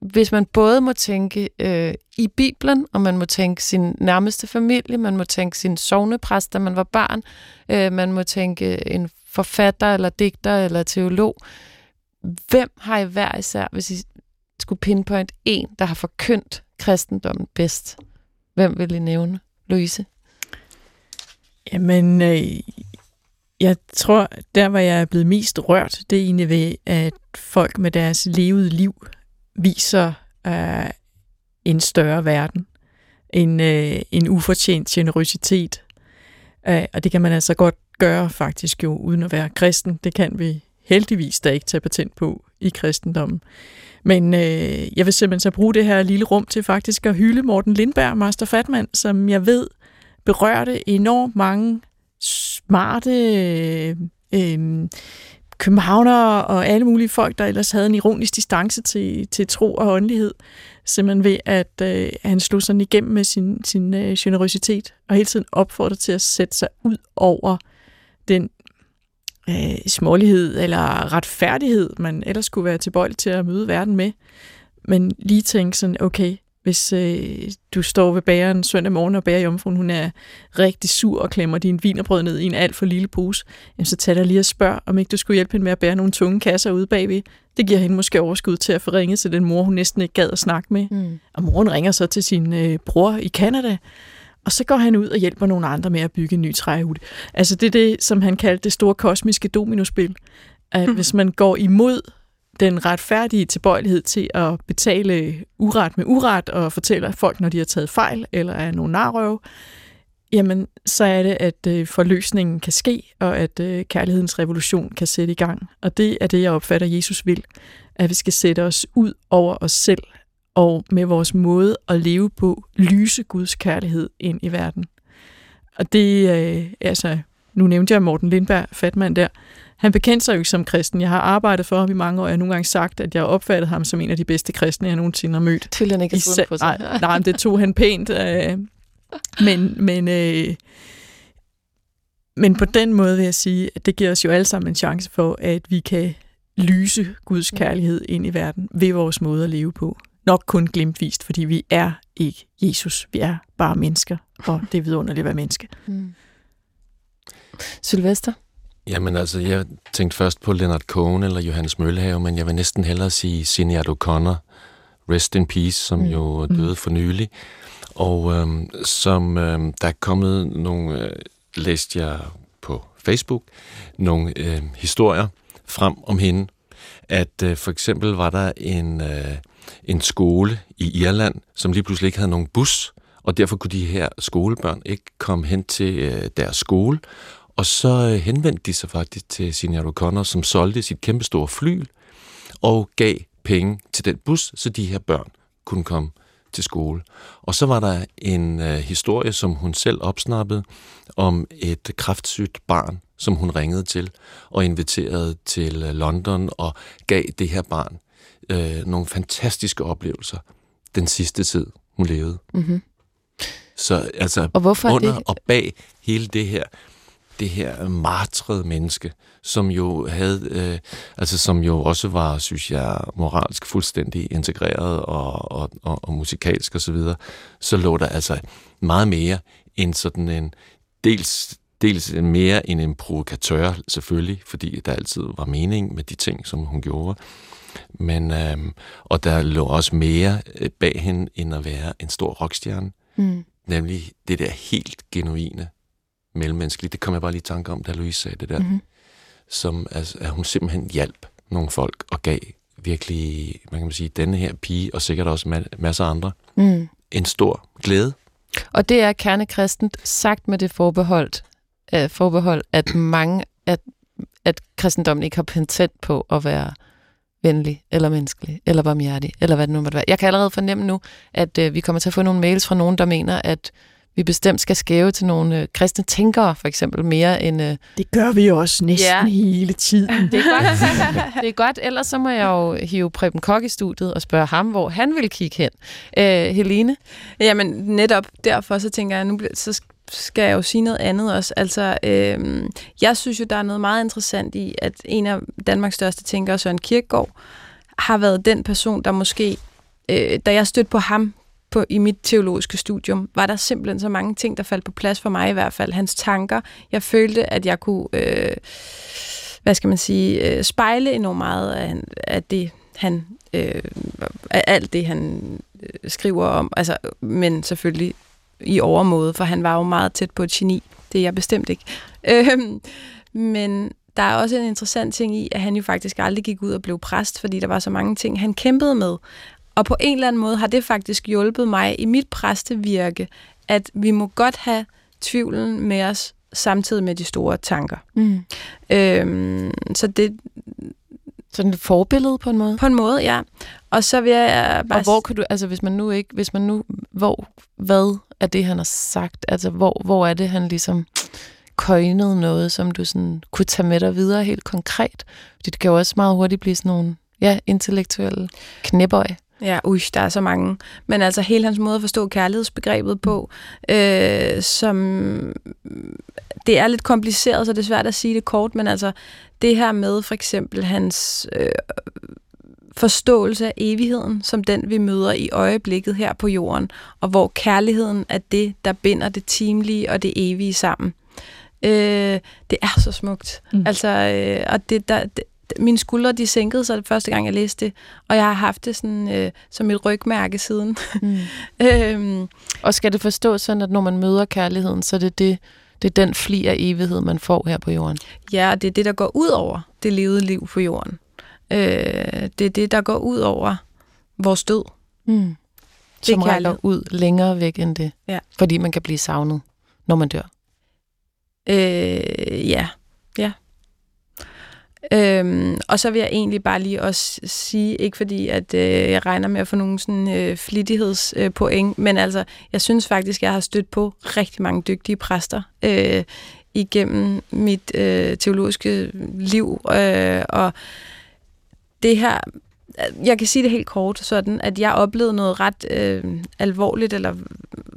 Hvis man både må tænke øh, i Bibelen, og man må tænke sin nærmeste familie, man må tænke sin sovnepræst, da man var barn, øh, man må tænke en forfatter, eller digter, eller teolog. Hvem har I hver især, hvis I skulle pinpoint en, der har forkyndt kristendommen bedst? Hvem vil I nævne? Louise? Jamen, øh, jeg tror, der hvor jeg er blevet mest rørt, det er egentlig ved, at folk med deres levede liv viser øh, en større verden, en, øh, en ufortjent generøsitet. Øh, og det kan man altså godt gøre faktisk jo, uden at være kristen. Det kan vi heldigvis da ikke tage patent på i kristendommen. Men øh, jeg vil simpelthen så bruge det her lille rum til faktisk at hylde Morten Lindberg, Master Fatman, som jeg ved berørte enormt mange smarte øh, øh, københavnere og alle mulige folk, der ellers havde en ironisk distance til, til tro og åndelighed, simpelthen ved, at øh, han slog sådan igennem med sin, sin øh, generøsitet, og hele tiden opfordrede til at sætte sig ud over den øh, smålighed eller retfærdighed, man ellers skulle være tilbøjelig til at møde verden med. Men lige tænke sådan, okay, hvis øh, du står ved bageren søndag morgen, og bagerjomfruen hun er rigtig sur og klemmer din vinerbrød ned i en alt for lille pose, jamen, så tag dig lige og spørg, om ikke du skulle hjælpe hende med at bære nogle tunge kasser ude bagved. Det giver hende måske overskud til at få ringet til den mor, hun næsten ikke gad at snakke med. Mm. Og moren ringer så til sin øh, bror i Kanada, og så går han ud og hjælper nogle andre med at bygge en ny træhud. Altså det er det, som han kaldte det store kosmiske dominospil. At mm. hvis man går imod den retfærdige tilbøjelighed til at betale uret med uret og fortælle folk, når de har taget fejl eller er nogle narrøv, jamen så er det, at øh, forløsningen kan ske, og at øh, kærlighedens revolution kan sætte i gang. Og det er det, jeg opfatter, Jesus vil. At vi skal sætte os ud over os selv, og med vores måde at leve på, lyse Guds kærlighed ind i verden. Og det, øh, altså, nu nævnte jeg Morten Lindberg, fatmand der, han bekendte sig jo ikke som kristen. Jeg har arbejdet for ham i mange år, og jeg har nogle gange sagt, at jeg opfattede ham som en af de bedste kristne, jeg nogensinde har mødt. Til han ikke Især, på sig. Nej, nej, det tog han pænt. Øh, men, men, øh, men på den måde vil jeg sige, at det giver os jo alle sammen en chance for, at vi kan lyse Guds kærlighed ind i verden ved vores måde at leve på. Nok kun glimtvist, fordi vi er ikke Jesus. Vi er bare mennesker, og det er vidunderligt at være menneske. Mm. Sylvester? Jamen altså, jeg tænkte først på Leonard Cohen eller Johannes Møllehave, men jeg vil næsten hellere sige Sinead O'Connor, Rest in Peace, som mm. jo døde mm. for nylig. Og øhm, som øhm, der er kommet nogle, øh, læste jeg på Facebook, nogle øh, historier frem om hende, at øh, for eksempel var der en, øh, en skole i Irland, som lige pludselig ikke havde nogen bus, og derfor kunne de her skolebørn ikke komme hen til øh, deres skole, og så øh, henvendte de sig faktisk til Signor O'Connor, som solgte sit kæmpestore fly og gav penge til den bus, så de her børn kunne komme til skole. Og så var der en øh, historie, som hun selv opsnappede, om et kraftsygt barn, som hun ringede til og inviterede til øh, London og gav det her barn øh, nogle fantastiske oplevelser den sidste tid, hun levede. Mm-hmm. Så altså og hvorfor under det? og bag hele det her, det her martrede menneske, som jo havde, øh, altså som jo også var, synes jeg, moralsk fuldstændig integreret og, og, og, og musikalsk og så videre, så lå der altså meget mere end sådan en, dels, dels mere end en provokatør selvfølgelig, fordi der altid var mening med de ting, som hun gjorde, men, øh, og der lå også mere øh, bag hende, end at være en stor rockstjerne. Mm. Nemlig det der helt genuine mellemmenneskelige. Det kom jeg bare lige i tanke om, da Louise sagde det der. Mm-hmm. Som, altså, at hun simpelthen hjalp nogle folk og gav virkelig, man kan sige, denne her pige, og sikkert også masser af andre, mm. en stor glæde. Og det er kernekristent sagt med det forbehold, uh, forbehold at mange, at, at kristendommen ikke har patent på at være venlig, eller menneskelig, eller barmhjertig, eller hvad det nu måtte være. Jeg kan allerede fornemme nu, at uh, vi kommer til at få nogle mails fra nogen, der mener, at vi bestemt skal skæve til nogle øh, kristne tænkere, for eksempel, mere end... Øh... Det gør vi jo også næsten ja. hele tiden. Det er godt. det er godt. Ellers så må jeg jo hive Preben Kok i studiet og spørge ham, hvor han vil kigge hen. Øh, Helene? Jamen, netop derfor så tænker jeg, nu så skal jeg jo sige noget andet også. Altså, øh, jeg synes jo, der er noget meget interessant i, at en af Danmarks største tænkere, Søren Kierkegaard, har været den person, der måske, øh, da jeg stødte på ham på, i mit teologiske studium, var der simpelthen så mange ting, der faldt på plads for mig i hvert fald. Hans tanker. Jeg følte, at jeg kunne, øh, hvad skal man sige, øh, spejle enormt meget af, af det, han, øh, af alt det, han øh, skriver om. Altså, men selvfølgelig i overmåde, for han var jo meget tæt på et geni. Det er jeg bestemt ikke. Øh, men der er også en interessant ting i, at han jo faktisk aldrig gik ud og blev præst, fordi der var så mange ting, han kæmpede med. Og på en eller anden måde har det faktisk hjulpet mig i mit præstevirke, at vi må godt have tvivlen med os samtidig med de store tanker. Mm. Øhm, så det... Sådan et forbillede på en måde? På en måde, ja. Og så vil jeg bare... Og hvor kan du, altså hvis man nu ikke, hvis man nu, hvor, hvad er det, han har sagt? Altså hvor, hvor er det, han ligesom køjnede noget, som du sådan kunne tage med dig videre helt konkret? Fordi det kan jo også meget hurtigt blive sådan nogle, ja, intellektuelle knæbøj. Ja, ui, der er så mange. Men altså hele hans måde at forstå kærlighedsbegrebet på, øh, som det er lidt kompliceret, så det er svært at sige det kort, men altså det her med for eksempel hans øh, forståelse af evigheden, som den vi møder i øjeblikket her på jorden, og hvor kærligheden er det, der binder det timelige og det evige sammen. Øh, det er så smukt. Mm. Altså, øh, og det, der, det, mine skuldre, de sænkede sig første gang, jeg læste det, og jeg har haft det sådan, øh, som et rygmærke siden. Mm. øhm, og skal det forstås sådan, at når man møder kærligheden, så er det det, det er den fli af evighed, man får her på jorden? Ja, det er det, der går ud over det levede liv på jorden. Øh, det er det, der går ud over vores død. Mm. Som rækker ud længere væk end det. Ja. Fordi man kan blive savnet, når man dør. Øh, ja, ja. Øhm, og så vil jeg egentlig bare lige også sige, ikke fordi at øh, jeg regner med at få nogle sådan øh, flittighedspoint, øh, men altså, jeg synes faktisk, jeg har stødt på rigtig mange dygtige præster øh, igennem mit øh, teologiske liv, øh, og det her, øh, jeg kan sige det helt kort, sådan at jeg oplevede noget ret øh, alvorligt eller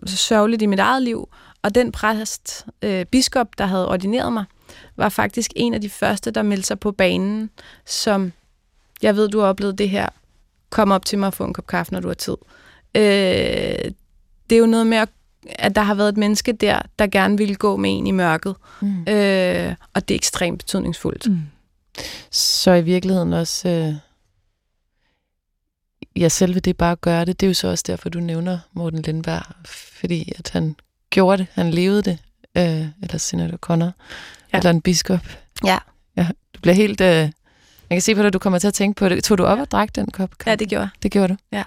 sørgeligt i mit eget liv, og den præst, øh, biskop, der havde ordineret mig, var faktisk en af de første, der meldte sig på banen, som, jeg ved, du har oplevet det her, kom op til mig og få en kop kaffe, når du har tid. Øh, det er jo noget med, at der har været et menneske der, der gerne ville gå med en i mørket. Mm. Øh, og det er ekstremt betydningsfuldt. Mm. Så i virkeligheden også... Øh ja, selve det bare at gøre det, det er jo så også derfor, du nævner Morten Lindberg, fordi at han gjorde det, han levede det, øh, eller Senator Connor, ja. eller en biskop. Ja. ja. Du bliver helt... Øh, jeg kan se på dig, du kommer til at tænke på det. Tog du op og drak den kop? Ja, det gjorde. Det gjorde du? Ja.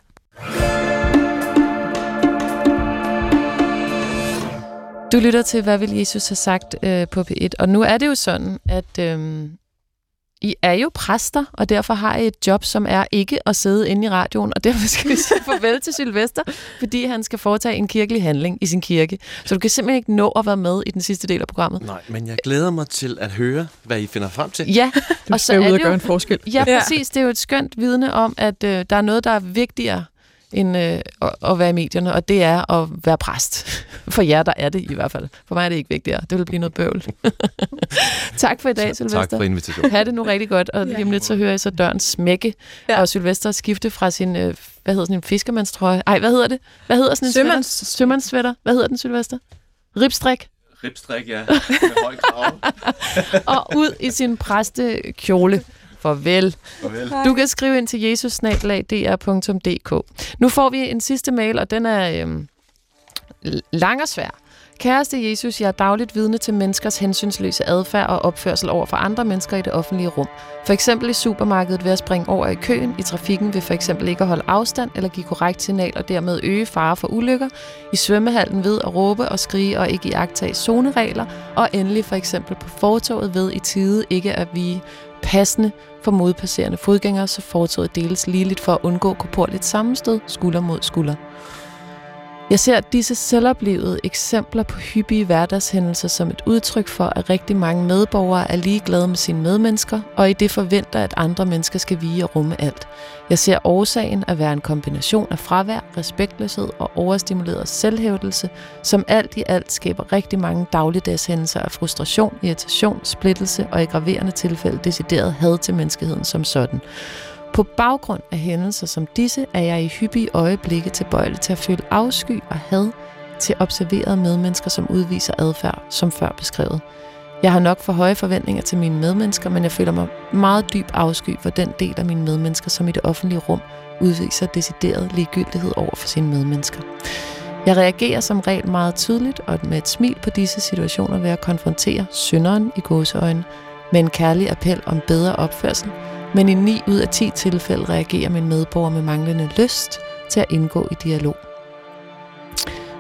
Du lytter til, hvad vil Jesus have sagt øh, på P1. Og nu er det jo sådan, at øh, i er jo præster, og derfor har I et job, som er ikke at sidde inde i radioen, og derfor skal vi sige farvel til Sylvester, fordi han skal foretage en kirkelig handling i sin kirke. Så du kan simpelthen ikke nå at være med i den sidste del af programmet. Nej, men jeg glæder mig til at høre, hvad I finder frem til. Ja, du og så er ud og gøre en forskel. Ja, præcis. Det er jo et skønt vidne om, at øh, der er noget, der er vigtigere end øh, at, at være i medierne, og det er at være præst. For jer, der er det i hvert fald. For mig er det ikke vigtigere. Det vil blive noget bøvl. tak for i dag, Sylvester. Tak for invitationen. Ha' det nu rigtig godt, og lige om lidt så hører jeg så døren smække, ja. og Sylvester skifte fra sin, øh, hvad hedder sådan en fiskermandstrøje? Ej, hvad hedder det? Hvad hedder sådan en Sømands... sweater? Sømandssweater. Hvad hedder den, Sylvester? Ribstrik. Ribstrik, ja. Med høj krav. og ud i sin præstekjole. Farvel. Farvel. Du kan skrive ind til jesusnablag.dr.dk. Nu får vi en sidste mail, og den er øhm, lang og svær. Kæreste Jesus, jeg er dagligt vidne til menneskers hensynsløse adfærd og opførsel over for andre mennesker i det offentlige rum. For eksempel i supermarkedet ved at springe over i køen, i trafikken ved for eksempel ikke at holde afstand eller give korrekt signal og dermed øge fare for ulykker, i svømmehallen ved at råbe og skrige og ikke iagtage zoneregler, og endelig for eksempel på fortoget ved i tide ikke at vige passende for modpasserende fodgængere, så fortoget deles ligeligt for at undgå korporligt sammenstød skulder mod skulder. Jeg ser disse selvoplevede eksempler på hyppige hverdagshændelser som et udtryk for, at rigtig mange medborgere er ligeglade med sine medmennesker, og i det forventer, at andre mennesker skal vige og rumme alt. Jeg ser årsagen at være en kombination af fravær, respektløshed og overstimuleret selvhævdelse, som alt i alt skaber rigtig mange dagligdagshændelser af frustration, irritation, splittelse og i graverende tilfælde decideret had til menneskeheden som sådan. På baggrund af hændelser som disse er jeg i hyppige øjeblikke tilbøjelig til at føle afsky og had til observerede medmennesker, som udviser adfærd, som før beskrevet. Jeg har nok for høje forventninger til mine medmennesker, men jeg føler mig meget dyb afsky for den del af mine medmennesker, som i det offentlige rum udviser decideret ligegyldighed over for sine medmennesker. Jeg reagerer som regel meget tydeligt og med et smil på disse situationer ved at konfrontere synderen i gåseøjne med en kærlig appel om bedre opførsel, men i 9 ud af 10 tilfælde reagerer min medborger med manglende lyst til at indgå i dialog.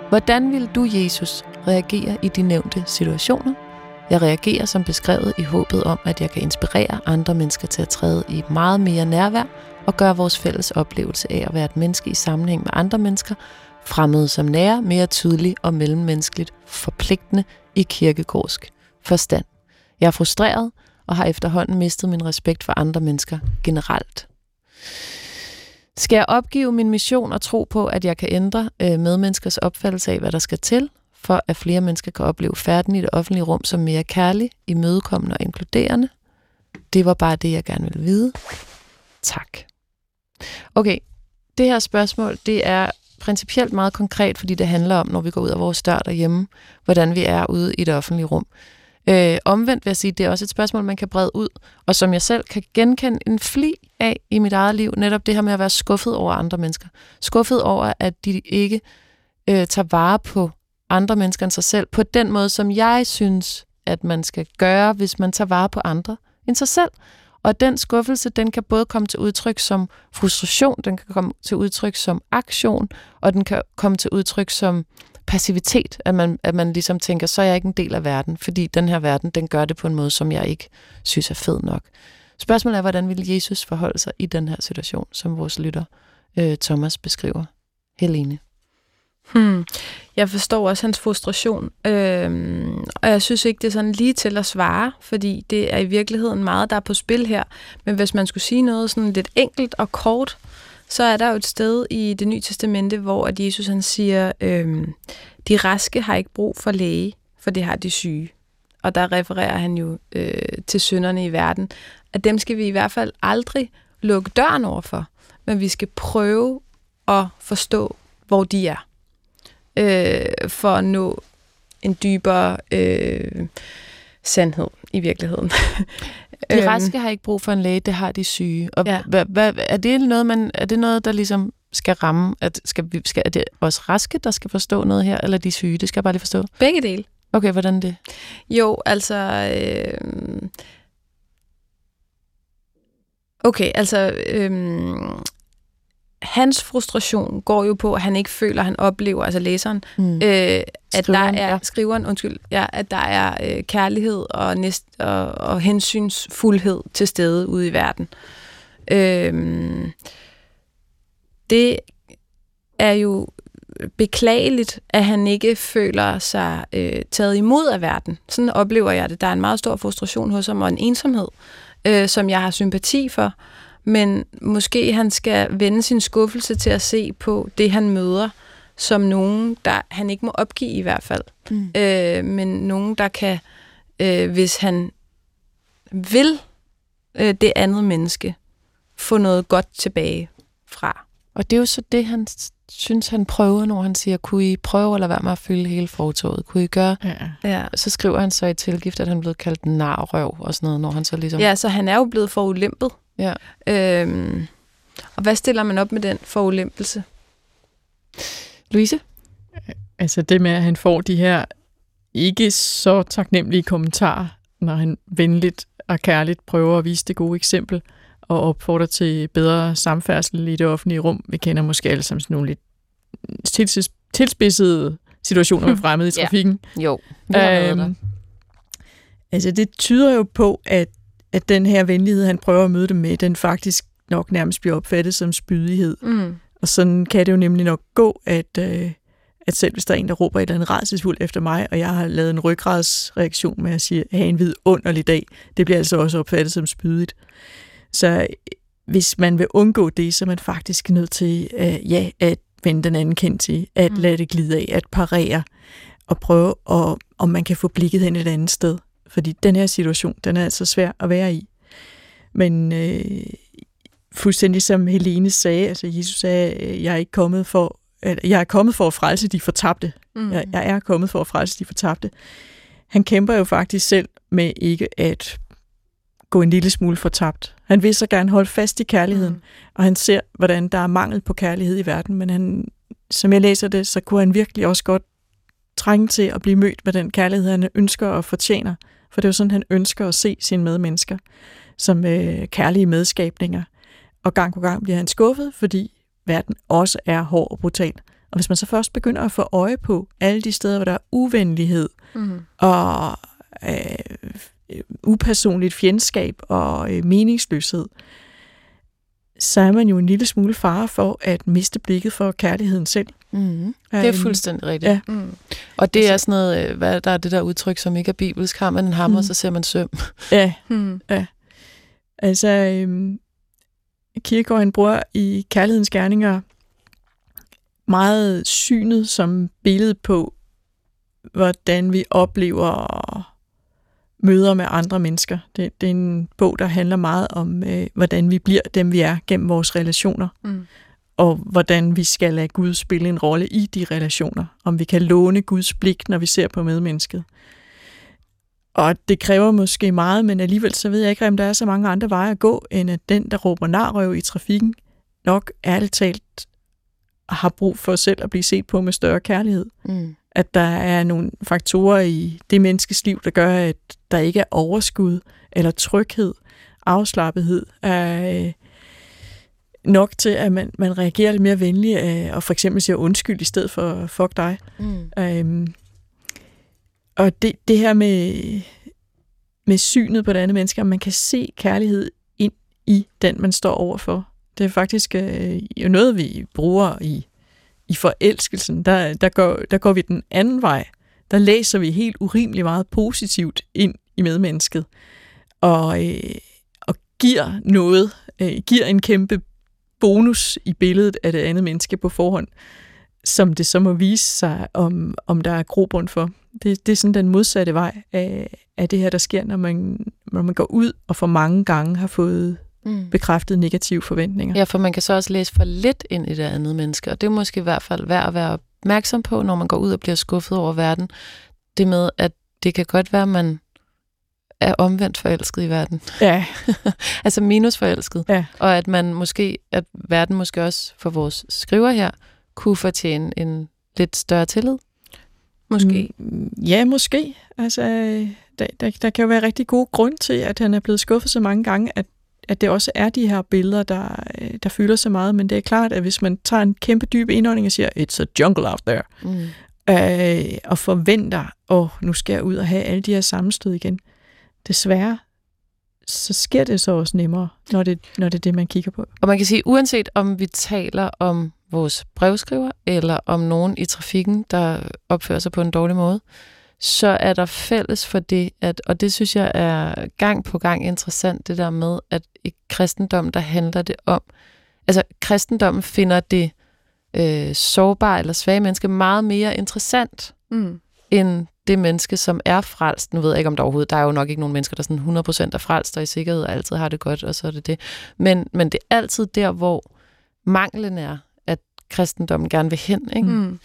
Hvordan vil du, Jesus, reagere i de nævnte situationer? Jeg reagerer som beskrevet i håbet om, at jeg kan inspirere andre mennesker til at træde i meget mere nærvær og gøre vores fælles oplevelse af at være et menneske i sammenhæng med andre mennesker, fremmede som nære, mere tydelig og mellemmenneskeligt forpligtende i kirkegårdsk forstand. Jeg er frustreret, og har efterhånden mistet min respekt for andre mennesker generelt. Skal jeg opgive min mission og tro på, at jeg kan ændre øh, medmenneskers opfattelse af, hvad der skal til, for at flere mennesker kan opleve færden i det offentlige rum som mere kærlig, imødekommende og inkluderende? Det var bare det, jeg gerne ville vide. Tak. Okay, det her spørgsmål, det er principielt meget konkret, fordi det handler om, når vi går ud af vores dør derhjemme, hvordan vi er ude i det offentlige rum. Øh, omvendt vil jeg sige, det er også et spørgsmål, man kan brede ud, og som jeg selv kan genkende en fli af i mit eget liv, netop det her med at være skuffet over andre mennesker. Skuffet over, at de ikke øh, tager vare på andre mennesker end sig selv, på den måde, som jeg synes, at man skal gøre, hvis man tager vare på andre end sig selv. Og den skuffelse, den kan både komme til udtryk som frustration, den kan komme til udtryk som aktion, og den kan komme til udtryk som passivitet, at man, at man ligesom tænker, så er jeg ikke en del af verden, fordi den her verden, den gør det på en måde, som jeg ikke synes er fed nok. Spørgsmålet er, hvordan vil Jesus forholde sig i den her situation, som vores lytter øh, Thomas beskriver? Helene. Hmm. Jeg forstår også hans frustration, øhm, og jeg synes ikke, det er sådan lige til at svare, fordi det er i virkeligheden meget, der er på spil her. Men hvis man skulle sige noget sådan lidt enkelt og kort, så er der jo et sted i det nye testamente, hvor at Jesus han siger, øhm, de raske har ikke brug for læge, for det har de syge. Og der refererer han jo øh, til synderne i verden, at dem skal vi i hvert fald aldrig lukke døren over for, men vi skal prøve at forstå, hvor de er øh, for at nå en dybere øh, sandhed i virkeligheden. De øhm. raske har ikke brug for en læge, det har de syge. Og ja. hvad, hvad, er, det noget, man, er det noget, der ligesom skal ramme? At skal vi, skal, er det os raske, der skal forstå noget her, eller de syge? Det skal jeg bare lige forstå. Begge dele. Okay, hvordan det? Jo, altså... Øh, okay, altså... Øh, hans frustration går jo på, at han ikke føler, at han oplever, altså læseren, mm. øh, at skriveren, der er, ja. skriveren, undskyld, ja, at der er øh, kærlighed og, næst, og, og hensynsfuldhed til stede ude i verden. Øh, det er jo beklageligt, at han ikke føler sig øh, taget imod af verden. Sådan oplever jeg det. Der er en meget stor frustration hos ham og en ensomhed, øh, som jeg har sympati for men måske han skal vende sin skuffelse til at se på det, han møder, som nogen, der han ikke må opgive i hvert fald, mm. øh, men nogen, der kan, øh, hvis han vil øh, det andet menneske, få noget godt tilbage fra. Og det er jo så det, han synes, han prøver, når han siger, kunne I prøve at lade være med at fylde hele fortoget? Kunne I gøre? Ja. ja. Så skriver han så i tilgift, at han er blevet kaldt narrøv og sådan noget, når han så ligesom... Ja, så han er jo blevet for ulimpet. Ja. Øhm, og hvad stiller man op med den forulempelse? Louise? Altså det med, at han får de her ikke så taknemmelige kommentarer, når han venligt og kærligt prøver at vise det gode eksempel og opfordrer til bedre samfærdsel i det offentlige rum. Vi kender måske alle sammen sådan nogle lidt tilspidsede situationer med fremmede i trafikken. Ja. Jo, vi har øhm, Altså det tyder jo på, at at den her venlighed, han prøver at møde dem med, den faktisk nok nærmest bliver opfattet som spydighed. Mm. Og sådan kan det jo nemlig nok gå, at, øh, at selv hvis der er en, der råber et eller andet rædselsfuldt efter mig, og jeg har lavet en ryggradsreaktion med at sige, have en vidunderlig dag, det bliver altså også opfattet som spydigt. Så øh, hvis man vil undgå det, så er man faktisk nødt til øh, ja, at vende den anden kendt til, at mm. lade det glide af, at parere, og prøve, at, om man kan få blikket hen et andet sted. Fordi den her situation, den er altså svær at være i. Men øh, fuldstændig som Helene sagde, altså Jesus sagde, jeg er ikke kommet for, jeg er kommet for at frelse de fortabte. Mm. Jeg, jeg er kommet for at frelse de fortabte. Han kæmper jo faktisk selv med ikke at gå en lille smule fortabt. Han vil så gerne holde fast i kærligheden, mm. og han ser, hvordan der er mangel på kærlighed i verden, men han, som jeg læser det, så kunne han virkelig også godt trænge til at blive mødt med den kærlighed, han ønsker og fortjener. For det er jo sådan, han ønsker at se sine medmennesker som øh, kærlige medskabninger. Og gang på gang bliver han skuffet, fordi verden også er hård og brutal. Og hvis man så først begynder at få øje på alle de steder, hvor der er uvenlighed mm. og øh, upersonligt fjendskab og øh, meningsløshed, så er man jo en lille smule fare for at miste blikket for kærligheden selv. Mm. Det er fuldstændig rigtigt. Ja. Mm. Og det er altså- sådan noget, øh, hvad der er det der udtryk, som ikke er bibelsk, har man en hammer, mm. så ser man søm. Ja, mm. ja. Altså, øhm, Kierkegaard, han bruger i Kærlighedens Gerninger meget synet som billede på hvordan vi oplever møder med andre mennesker. Det, det er en bog, der handler meget om, øh, hvordan vi bliver dem, vi er gennem vores relationer. Mm. Og hvordan vi skal lade Gud spille en rolle i de relationer. Om vi kan låne Guds blik, når vi ser på medmennesket. Og det kræver måske meget, men alligevel så ved jeg ikke, om der er så mange andre veje at gå, end at den, der råber narrøv i trafikken, nok ærligt talt har brug for selv at blive set på med større kærlighed. Mm. At der er nogle faktorer i det menneskes liv, der gør, at der ikke er overskud eller tryghed, afslappethed, er øh, nok til, at man, man reagerer lidt mere venligt øh, og for eksempel siger undskyld i stedet for fuck dig. Mm. Øhm, og det, det her med, med synet på det andet menneske, at man kan se kærlighed ind i den, man står overfor. Det er faktisk øh, jo noget, vi bruger i, i forelskelsen. Der, der, går, der går vi den anden vej. Der læser vi helt urimelig meget positivt ind i medmennesket. Og, øh, og giver noget, øh, giver en kæmpe bonus i billedet af det andet menneske på forhånd, som det så må vise sig, om, om der er grobund for. Det, det er sådan den modsatte vej af, af det her, der sker, når man, når man går ud og for mange gange har fået mm. bekræftet negative forventninger. Ja, for man kan så også læse for lidt ind i det andet menneske, og det er måske i hvert fald værd at være opmærksom på, når man går ud og bliver skuffet over verden. Det med, at det kan godt være, at man er omvendt forelsket i verden. Ja. altså minusforelsket. Ja. Og at man måske, at verden måske også for vores skriver her, kunne fortjene en lidt større tillid. Måske. Mm, ja, måske. Altså, der, der, der kan jo være rigtig god grund til, at han er blevet skuffet så mange gange, at, at det også er de her billeder, der, der fylder så meget. Men det er klart, at hvis man tager en kæmpe dyb indånding og siger, it's a jungle out there, mm. øh, og forventer, åh, oh, nu skal jeg ud og have alle de her sammenstød igen, desværre, så sker det så også nemmere, når det, når det er det, man kigger på. Og man kan sige, uanset om vi taler om vores brevskriver, eller om nogen i trafikken, der opfører sig på en dårlig måde, så er der fælles for det, at, og det synes jeg er gang på gang interessant, det der med, at i kristendom, der handler det om, altså kristendommen finder det øh, sårbare eller svage menneske meget mere interessant, mm. end det menneske, som er frelst. Nu ved jeg ikke, om der overhovedet, der er jo nok ikke nogen mennesker, der sådan 100% er frelst og i sikkerhed og altid har det godt, og så er det det. Men, men det er altid der, hvor manglen er, at kristendommen gerne vil hen. Ikke? Mm.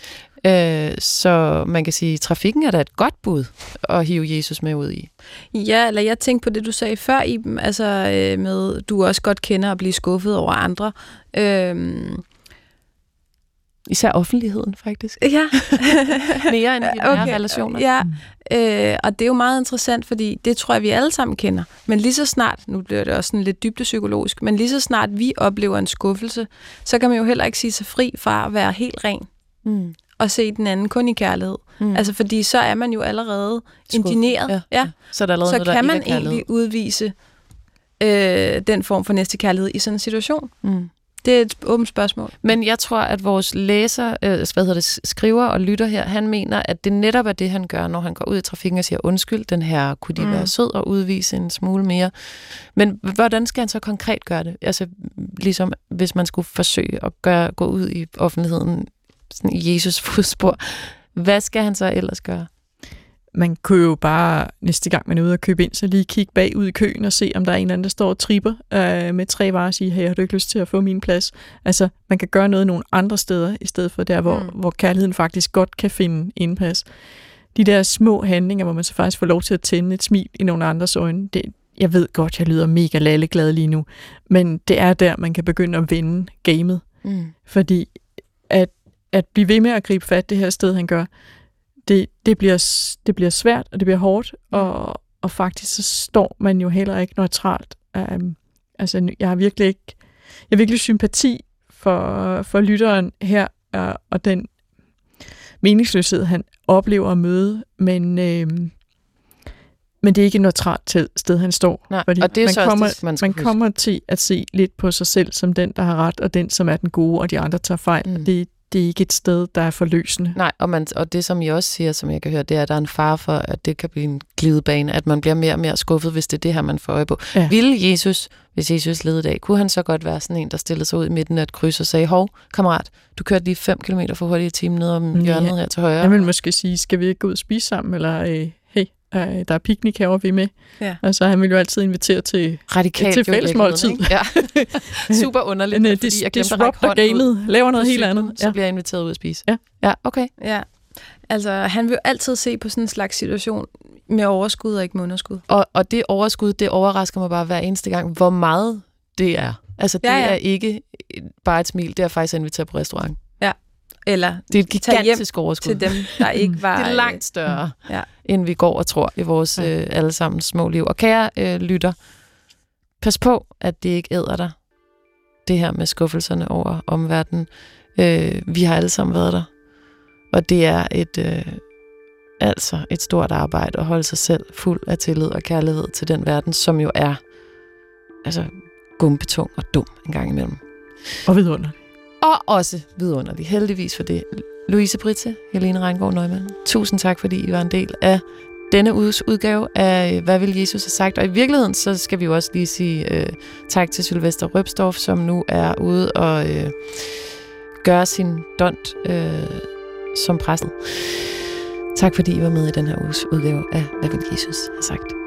Øh, så man kan sige, at trafikken er da et godt bud at hive Jesus med ud i. Ja, eller jeg tænkte på det, du sagde før, i altså øh, med, du også godt kender at blive skuffet over andre. Øh, Især offentligheden, faktisk. Ja. Mere end i de okay. relationer. Ja, øh, og det er jo meget interessant, fordi det tror jeg, vi alle sammen kender. Men lige så snart, nu bliver det også sådan lidt dybde psykologisk, men lige så snart vi oplever en skuffelse, så kan man jo heller ikke sige sig fri fra at være helt ren. Mm. Og se den anden kun i kærlighed. Mm. Altså, fordi så er man jo allerede Skuff. indigneret. Ja. ja. Så, er der allerede så noget, kan man egentlig udvise øh, den form for næste kærlighed i sådan en situation. Mm. Det er et åbent spørgsmål. Men jeg tror, at vores læser, øh, hvad hedder det, skriver og lytter her, han mener, at det netop er det, han gør, når han går ud i trafikken og siger, undskyld, den her, kunne de mm. være sød og udvise en smule mere? Men hvordan skal han så konkret gøre det? Altså, ligesom hvis man skulle forsøge at gøre, gå ud i offentligheden sådan Jesus fodspor, hvad skal han så ellers gøre? man kunne jo bare næste gang, man er ude og købe ind, så lige kigge bagud i køen og se, om der er en eller anden, der står og tripper øh, med tre varer og sige, hey, har du ikke lyst til at få min plads? Altså, man kan gøre noget nogle andre steder, i stedet for der, hvor, mm. hvor kærligheden faktisk godt kan finde indpas. De der små handlinger, hvor man så faktisk får lov til at tænde et smil i nogle andres øjne, det, jeg ved godt, jeg lyder mega lalleglad lige nu, men det er der, man kan begynde at vinde gamet. Mm. Fordi at, at blive ved med at gribe fat det her sted, han gør, det, det, bliver, det bliver svært, og det bliver hårdt, mm. og, og faktisk så står man jo heller ikke neutralt. Um, altså, jeg har virkelig ikke, jeg har virkelig sympati for, for lytteren her, og, og den meningsløshed, han oplever at møde, men, øhm, men det er ikke et neutralt sted, han står. Nej, fordi og det er man så kommer, også man, man kommer til at se lidt på sig selv som den, der har ret, og den, som er den gode, og de andre tager fejl. Mm. Det, det er ikke et sted, der er forløsende. Nej, og, man, og det som I også siger, som jeg kan høre, det er, at der er en far for, at det kan blive en glidebane, at man bliver mere og mere skuffet, hvis det er det her, man får øje på. Ja. Ville Jesus, hvis Jesus levede i dag, kunne han så godt være sådan en, der stillede sig ud i midten af et kryds og sagde, hov, kammerat, du kørte lige 5 km for hurtigt i timen ned om hjørnet ja. her til højre. Jeg vil måske sige, skal vi ikke gå ud og spise sammen, eller øh, hey, der er piknik herovre, vi er med. Ja. Altså, han vil jo altid invitere til, Radikalt til fælles måltid. Ja. Super underligt, Men, uh, fordi jeg glemte at række gamet, laver noget helt andet. Så ja. bliver jeg inviteret ud at spise. Ja. Ja, okay. Ja. Altså, han vil jo altid se på sådan en slags situation med overskud og ikke med underskud. Og, og det overskud, det overrasker mig bare hver eneste gang, hvor meget det er. Altså, det ja, ja. er ikke bare et smil, det er faktisk at invitere på restaurant. Eller det er et gigantisk overskud. til dem, der ikke var... det er langt større, ja. end vi går og tror i vores ja. øh, allesammen små liv. Og kære øh, lytter, pas på, at det ikke æder dig. Det her med skuffelserne over omverdenen. Øh, vi har alle sammen været der. Og det er et... Øh, altså et stort arbejde at holde sig selv fuld af tillid og kærlighed til den verden, som jo er altså gumpetung og dum en gang imellem. Og vidunderlig. Og også vidunderlig. Heldigvis for det. Louise Britte, Helene Reingård Nøgman, tusind tak, fordi I var en del af denne uges udgave af øh, Hvad vil Jesus have sagt? Og i virkeligheden, så skal vi jo også lige sige øh, tak til Sylvester Røbstorff, som nu er ude og øh, gøre sin dont øh, som præsten. Tak fordi I var med i den her uges udgave af Hvad vil Jesus have sagt?